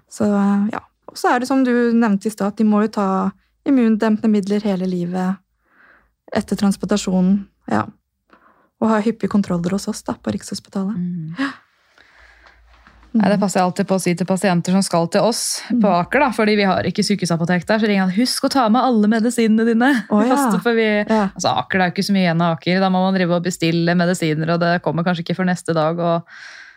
Så ja. Og så er det som du nevnte i stad, at de må jo ta immundempende midler hele livet etter transplantasjonen. Ja. Og ha hyppige kontroller hos oss da, på Rikshospitalet. Mm. Nei, Det passer jeg alltid på å si til pasienter som skal til oss Mm. på Aker. da, fordi vi har ikke sykehusapotek der. Så ringer han husk å ta med alle medisinene dine. Oh, ja. Vi, Ja. altså Aker det er jo ikke så mye igjen av Aker. Da må man drive og bestille medisiner, og det kommer kanskje ikke før neste dag. Og,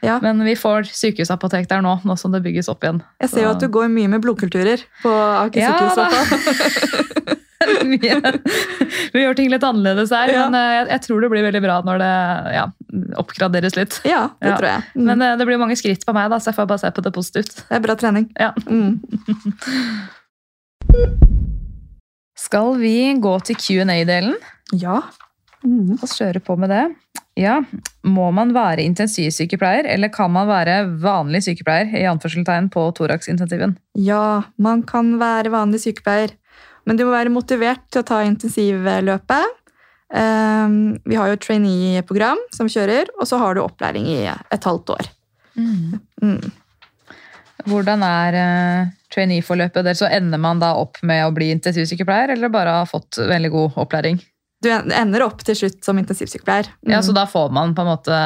Ja. men vi får sykehusapotek der nå, nå som det bygges opp igjen. Jeg ser jo at du går mye med blodkulturer på Aker sykehus. vi, vi gjør ting litt annerledes her, Ja. men eh, jeg, jeg tror det blir veldig bra når det ja, oppgraderes litt. Ja, det tror jeg. Mm. Men eh, det blir mange skritt på meg, da, så jeg får bare se på det positivt. det er bra trening. Ja. Mm. Skal vi gå til Q&A-delen? Ja. Mm. Og kjøre på med det. Ja, Må man være intensivsykepleier, eller kan man være vanlig sykepleier i anførselstegn på thoraxintensiven? ja, man kan være vanlig sykepleier, men du må være motivert til å ta intensivløpet. Um, vi har jo et trainee-program som kjører, og så har du opplæring i et halvt år. Mm. Hvordan er uh, trainee-forløpet deres? Så ender man da opp med å bli intensivsykepleier, eller bare har fått veldig god opplæring? Du ender opp til slutt som intensivsykepleier. Mm. Ja, Så da får man på en måte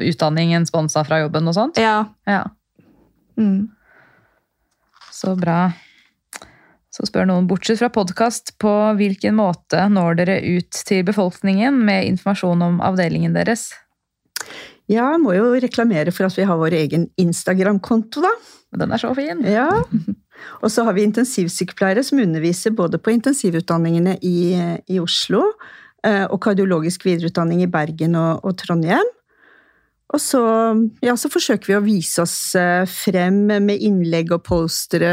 utdanningen sponsa fra jobben og sånt? Ja. Ja, Mm. Så bra. Så spør noen, bortsett fra podkast, på hvilken måte når dere ut til befolkningen med informasjon om avdelingen deres? Ja, må jo reklamere for at vi har vår egen Instagram-konto, da. Den er så fin. Ja. Og så har vi intensivsykepleiere som underviser både på intensivutdanningene i, i Oslo eh, og kardiologisk videreutdanning i Bergen og, og Trondheim. Og så, ja, så forsøker vi å vise oss eh, frem med innlegg og postere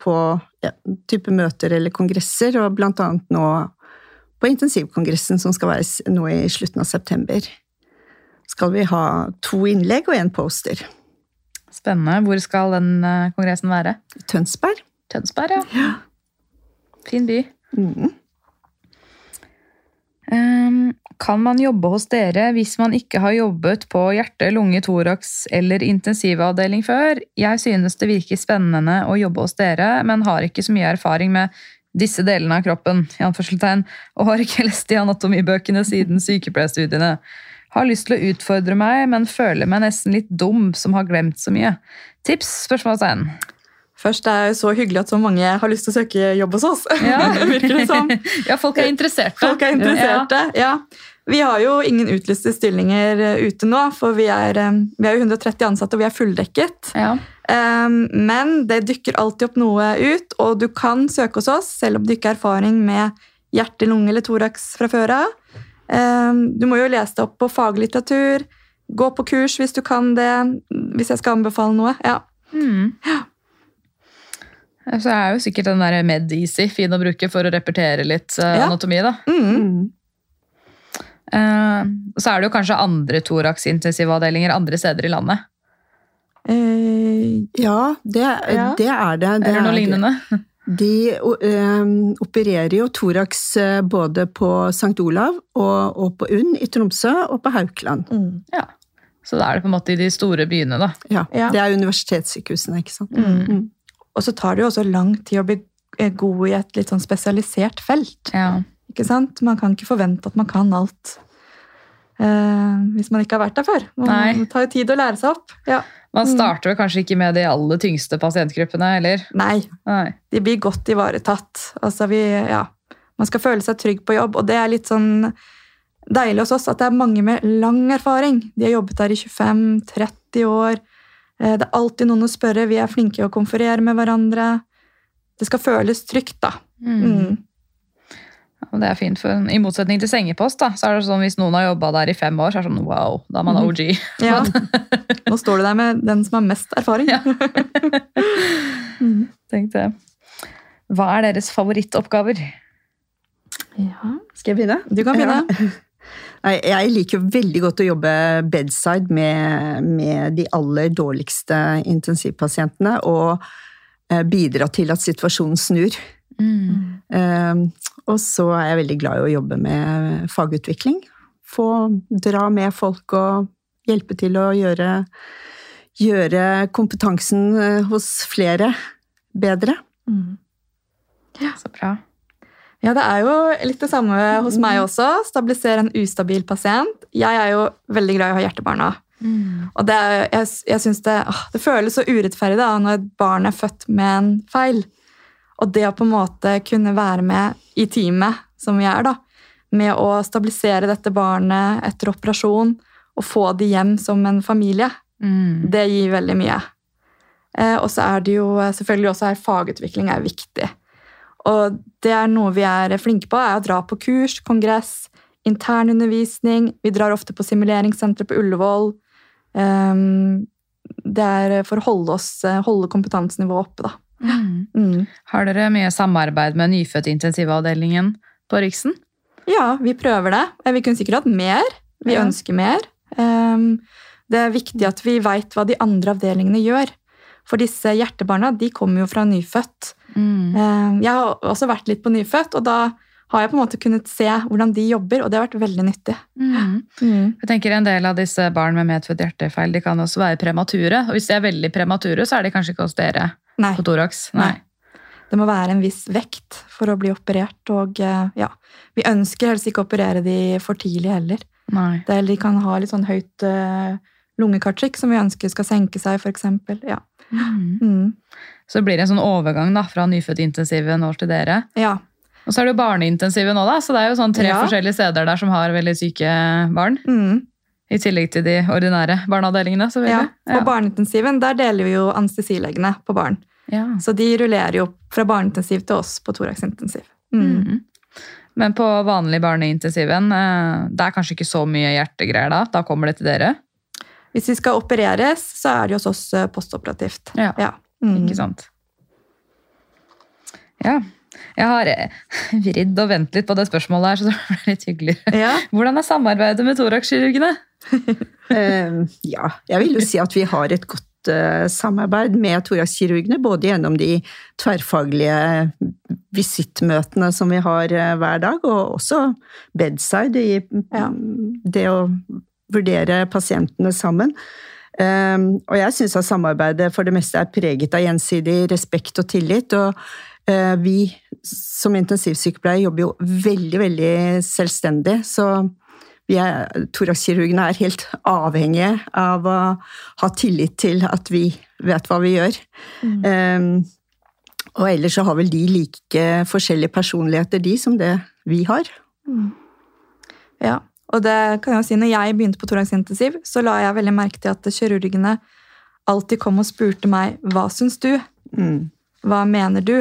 på ja, type møter eller kongresser, og blant annet nå på intensivkongressen som skal være nå i slutten av september. Skal vi ha to innlegg og én poster. Spennende. Hvor skal den eh, kongressen være? Tønsberg. Tønsberg, ja. Fin by. Mhm. Ehm, kan man jobbe hos dere hvis man ikke har jobbet på hjerte, lunge, thorax eller intensivavdeling før? Jeg synes det virker spennende å jobbe hos dere, men har ikke så mye erfaring med disse delene av kroppen, i anførselstegn, og har ikke lest i anatomibøkene siden sykepleierstudiene. Har lyst til å utfordre meg, men føler meg nesten litt dum som har glemt så mye. Tips? spørsmålstegn. Først det er jo så hyggelig at så mange har lyst til å søke jobb hos oss. Ja. Virker det som. ja, folk er interesserte. Folk er interesserte. Ja. Vi har jo ingen utlyste stillinger eh, ute nå, for vi er, eh, vi er jo 130 ansatte og vi er fulldekket. Ja. Um, Men det dykker alltid opp noe ut, og du kan søke hos oss selv om du ikke har erfaring med hjerte, lunge eller thorax fra før av. Um, Du må jo lese deg opp på faglitteratur, gå på kurs hvis du kan det, hvis jeg skal anbefale noe. Ja. Mm. Så er jo sikkert den der MedEasy fin å bruke for å repetere litt eh, Ja. anatomi. da. Mm. Mm. Eh, så er det jo kanskje andre thorax-intensivavdelinger andre steder i landet. Uh, Ja, det, Ja. det er det. det Eller noe er- lignende. De uh, opererer jo thorax både på St. Olav og, og på UNN i Tromsø og på Haukeland. mm. Så da er det på en måte i de store byene, da. Ja, Ja. Det er universitetssykehusene, ikke sant. Mm. Og så tar det jo også lang tid å bli eh, god i et litt sånn spesialisert felt. Ja. Ikke sant? Man kan ikke forvente at man kan alt eh, hvis man ikke har vært der før. Man. Det tar jo tid å lære seg opp. Ja. Man Mm. starter vel kanskje ikke med de aller tyngste pasientgruppene, eller? Nei, Nei. de blir godt ivaretatt. Altså vi, ja, man skal føle seg trygg på jobb, og det er litt sånn deilig hos oss at det er mange med lang erfaring. De har jobbet der i 25-30 år. Eh, Det er alltid noen å spørre. Vi er flinke å konferere med hverandre. Det skal føles trygt, da. Mm. Mm. Det er fint, for I motsetning til sengepost, da, så er det sånn hvis noen har jobba der i fem år, så er det sånn wow, da er man OG. Ja. Nå står du der med den som har mest erfaring. Ja. Tenk det. Hva er deres favorittoppgaver? Ja. Skal jeg begynne? Du kan begynne. Ja. Jeg liker jo veldig godt å jobbe bedside med, med de aller dårligste intensivpasientene, og eh, bidra til at situasjonen snur. Mm. og så er jeg veldig glad i å jobbe med fagutvikling. Få dra med folk og hjelpe til å gjøre, gjøre kompetansen eh, hos flere bedre. Mm. Så bra. Ja, det er jo litt det samme hos meg også. Stabilisere en ustabil pasient. Jeg er jo veldig glad i å ha hjertebarna. Og det, jeg, jeg synes det, åh, det føles så urettferdig da, når et barn er født med en feil. Og det å på en måte kunne være med i teamet, som vi er, da, med å stabilisere dette barnet etter operasjon og få de hjem som en familie, Mm. det gir veldig mye. Eh, og så er det jo eh, selvfølgelig også her fagutvikling er viktig. Og det er noe vi er flinke på, er å dra på kurs, kongress, internundervisning. Vi drar ofte på simuleringssenteret på Ullevål. Ehm, det er for å holde, oss, holde kompetansenivået oppe, da. Mm. Mm. Har dere mye samarbeid med nyfødtintensivavdelingen på Riksen? Ja, vi prøver det. Eh, Vi kunne sikkert hatt mer. Vi Ja. ønsker mer. Ehm, det er viktig at vi veit hva de andre avdelingene gjør. For disse hjertebarna de kommer jo fra nyfødt. Mm. Ehm, Jeg har også vært litt på nyfødt, og da har jeg på en måte kunnet se hvordan de jobber, og det har vært veldig nyttig. Mm. Jeg tenker En del av disse barn med medfødt hjertefeil de kan også være premature. og Hvis de er veldig premature, så er de kanskje ikke hos dere Nei, på Torax? Nei. Nei. det må være en viss vekt for å bli operert, og eh, ja, vi ønsker helst ikke å operere de for tidlig heller. Nei. De kan ha litt sånn høyt uh, lungekartrykk som vi ønsker skal senke seg, for eksempel. Ja. Mm. Så blir det en sånn overgang da, fra nyfødtintensiven over til dere. ja. Og så er det jo barneintensiven nå, da, så det er jo sånn tre Ja. forskjellige steder der som har veldig syke barn. Mm. I tillegg til de ordinære barneavdelingene. ja. ja. På barneintensiven der deler vi jo anestesilegene på barn. Ja. Så de rullerer jo fra barneintensiv til oss på thoraxintensiv. Mm. Mm. Men på vanlig barneintensiven, eh, det er kanskje ikke så mye hjertegreier da? Da kommer det til dere? Hvis vi skal opereres, så er det hos oss postoperativt. Ja. Ja. Mm. Ikke sant? Ja. Jeg har eh, vridd og ventet litt på det spørsmålet her, så det ble litt hyggeligere. Ja. Hvordan er samarbeidet med thoraxkirurgene? Eh, ja, jeg vil jo si at vi har et godt eh, samarbeid med thoraxkirurgene, både gjennom de tverrfaglige visittmøtene som vi har eh, hver dag, og også bedside i Ja. mm, det å vurdere pasientene sammen. Eh, og jeg syns at samarbeidet for det meste er preget av gjensidig respekt og tillit. og eh, vi som intensivsykepleiere jobber jo veldig, veldig selvstendig, så vi er, thorakskirurgene er helt avhengige av å ha tillit til at vi vet hva vi gjør. Um, og ellers så har vel de like forskjellige personligheter, de, som det vi har. Ja, og det kan jeg jo si, når jeg begynte på thoraxintensiv, så la jeg veldig merke til at kirurgene alltid kom og spurte meg, hva syns du? Mm. Hva mener du?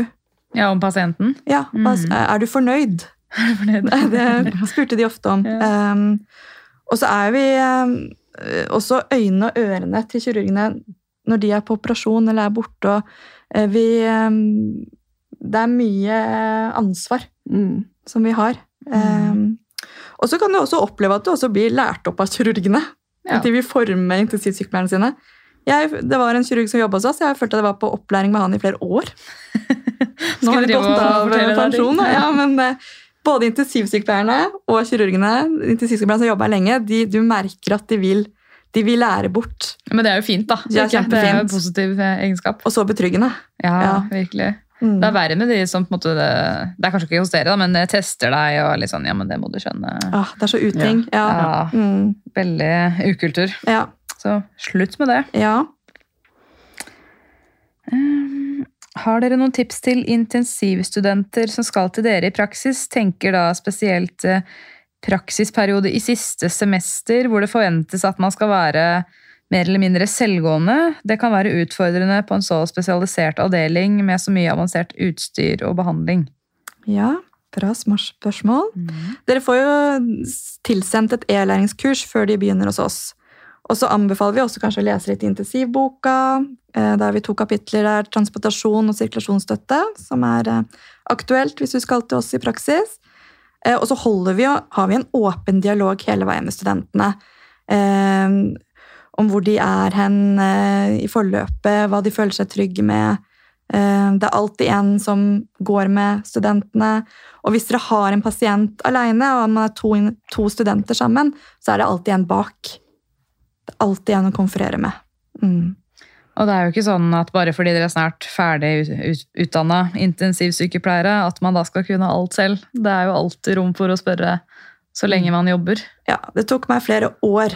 Ja, om pasienten? Ja, hva, er du fornøyd? det spurte de ofte om. Ja. Um, og så er vi um, også øynene og ørene til kirurgene når de er på operasjon eller er borte. Og, uh, vi, um, det er mye ansvar Mm. som vi har. Um, og så kan du også oppleve at du også blir lært opp av kirurgene. Ja. At de vil forme intensivsykepleierne sine. Jeg, det var en kirurg som jobba hos oss. Jeg følte at jeg var på opplæring med han i flere år. Nå har de gått av pensjon. Ja, men eh, både intensivsykepleierne og kirurgene intensivsykepleierne som jobber lenge, de, du merker at de vil, de vil lære bort. Men det er jo fint, da. Det er? Det er en positiv eh, egenskap. Og så betryggende. Ja, Ja. virkelig. Mm. Det er verre med de som på en måte Det, det er kanskje ikke hos dere, da, men tester deg og litt sånn Ja, men det må du skjønne. Ah, det er så uting. Ja. Ja, Mm. Veldig ukultur. Ja. Så slutt med det. ja. Um, Har dere noen tips til intensivstudenter som skal til dere i praksis? Tenker da spesielt eh, praksisperiode i siste semester, hvor det forventes at man skal være mer eller mindre selvgående. Det kan være utfordrende på en så spesialisert avdeling med så mye avansert utstyr og behandling. Ja. Bra spørsmål. Dere får jo tilsendt et e-læringskurs før de begynner hos oss. Og så anbefaler vi også kanskje å lese litt intensivboka. Da Der har vi to kapitler der transportasjon og sirkulasjonsstøtte, som er eh, aktuelt hvis du skal til oss i praksis. Eh, Og så holder vi, har vi en åpen dialog hele veien med studentene. Om hvor de er hen eh, i forløpet, hva de føler seg trygge med. Eh, Det er alltid en som går med studentene. Og hvis dere har en pasient alene, og man er to, to studenter sammen, så er det alltid en bak. Det er alltid en å konferere med. Mm. Og det er jo ikke sånn at bare fordi dere er snart ferdig utdanna intensivsykepleiere, at man da skal kunne alt selv. Det er jo alltid rom for å spørre så lenge man jobber. Ja, det tok meg flere år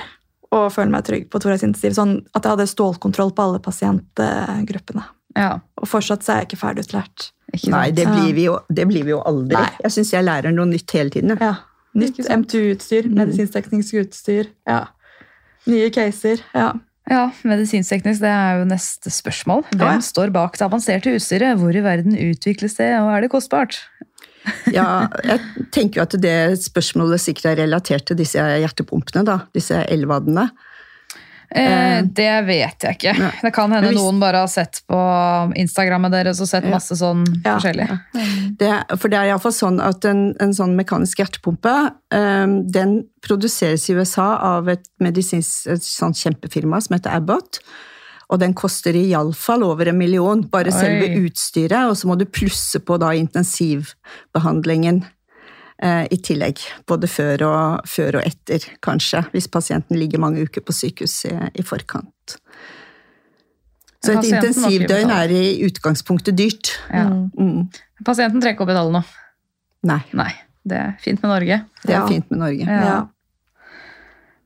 å føle meg trygg på Thorax intensiv, sånn at jeg hadde stålkontroll på alle pasientgruppene. Ja, Og fortsatt så er jeg ikke ferdig utlært. ikke Nei, det blir vi jo, det blir vi jo aldri. Nei. Jeg syns jeg lærer noe nytt hele tiden. Ja. Nytt? MTU-utstyr, Mm. medisinsk-teknisk utstyr. Ja. Nye caser. Ja. Ja, medisinskteknisk, det er jo neste spørsmål. Hvem Ja. står bak det avanserte utstyret? Hvor i verden utvikles det, og er det kostbart? Ja, jeg tenker jo at det spørsmålet sikkert er relatert til disse hjertepumpene, da. Disse elvadene. Eh, det vet jeg ikke. Nei. Det kan hende hvis- noen bare har sett på Instagrammet deres og sett masse sånn Ja. forskjellig. Det, for det er iallfall sånn at en, en sånn mekanisk hjertepumpe, um, den produseres i USA av et medisinsk et sånn kjempefirma som heter Abbott. Og den koster iallfall over en million, bare Oi. selve utstyret. Og så må du plusse på da intensivbehandlingen eh, i tillegg. Både før og, før og etter, kanskje. Hvis pasienten ligger mange uker på sykehus i, i forkant. Så et intensivdøgn er i utgangspunktet dyrt. Ja. Mm. Mm. Pasienten trenger ikke å betale noe. Nei, Nei, det er fint med Norge. det er Ja. fint med Norge. Ja. Ja.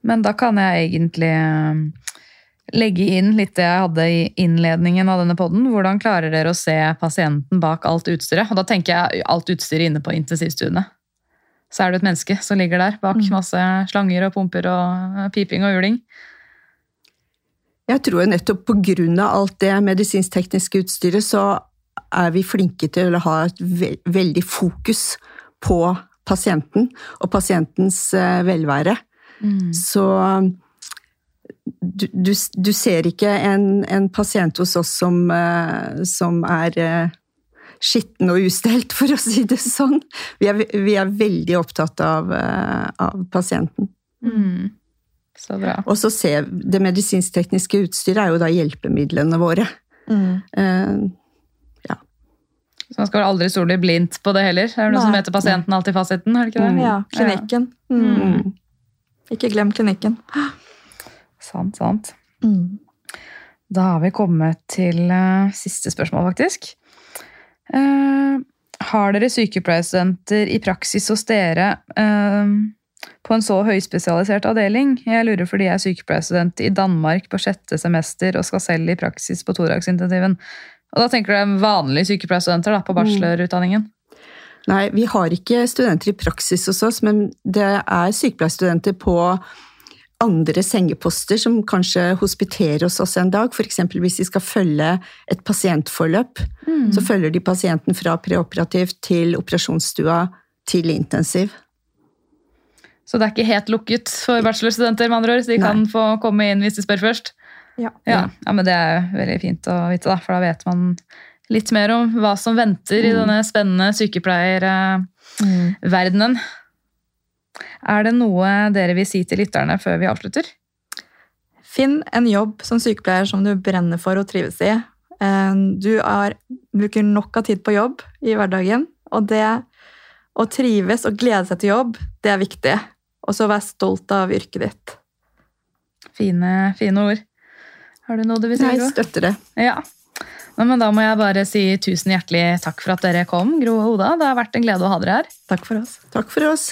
Men da kan jeg egentlig eh, legge inn litt det jeg hadde i innledningen av denne podden. Hvordan klarer dere å se pasienten bak alt utstyret? Og da tenker jeg alt utstyret inne på intensivstuene. Så er det et menneske som ligger der bak Mm. masse slanger og pumper og eh, piping og uling. Jeg tror jo nettopp på grunn av alt det medisinsk-tekniske utstyret, så er vi flinke til å ha et ve veldig fokus på pasienten og pasientens velvære. velvære. Så du, du, du ser ikke en, en pasient hos oss som, eh, som er eh, skitten og ustelt, for å si det sånn. Vi er, vi er veldig opptatt av, eh, av pasienten. Mm. Så bra. Og så ser Det medisinsk-tekniske utstyret er jo da hjelpemidlene våre. Mm. Eh, Så man skal vel aldri stole blindt på det heller. Det er noe Nei. som heter pasienten alltid i fasiten, er det ikke det? Ja, klinikken. Mm. mm. Ikke glem klinikken. Sant, sant. Mm. Da har vi kommet til uh, siste spørsmål, faktisk. Uh, har dere sykepleierstudenter i praksis hos dere uh, på en så høyspesialisert avdeling? Jeg lurer fordi jeg er sykepleierstudent i Danmark på sjette semester og skal selv i praksis på thoraxintensiven. Og da tenker du vanlige sykepleierstudenter da, på bachelorutdanningen? Nei, vi har ikke studenter i praksis hos oss, men det er sykepleierstudenter på andre sengeposter som kanskje hospiterer hos oss en dag. F.eks. hvis de skal følge et pasientforløp. Så følger de pasienten fra preoperativ til operasjonsstua til intensiv. Så det er ikke helt lukket for bachelorstudenter, med andre ord. Så de Nei. kan få komme inn hvis de spør først. Ja. Ja, ja, men det er jo veldig fint å vite, da, for da vet man litt mer om hva som venter i denne spennende sykepleierverdenen. Er det noe dere vil si til lytterne før vi avslutter? Finn en jobb som sykepleier som du brenner for og trives i. Eh, Du er, bruker nok av tid på jobb i hverdagen, og det å trives og glede seg til jobb, det er viktig. Og så være stolt av yrket ditt. Fine, fine ord. Har du noe du vil si? Jeg støtter det. Ja. Men da må jeg bare si tusen hjertelig takk for at dere kom, Gro og Oda. Det har vært en glede å ha dere her. Takk for oss. Takk for oss.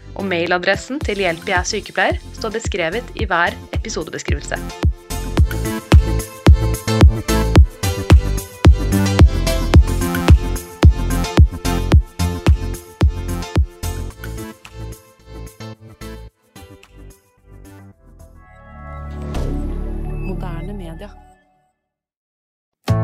og mailadressen til Hjelp jeg er sykepleier står beskrevet i hver episodebeskrivelse.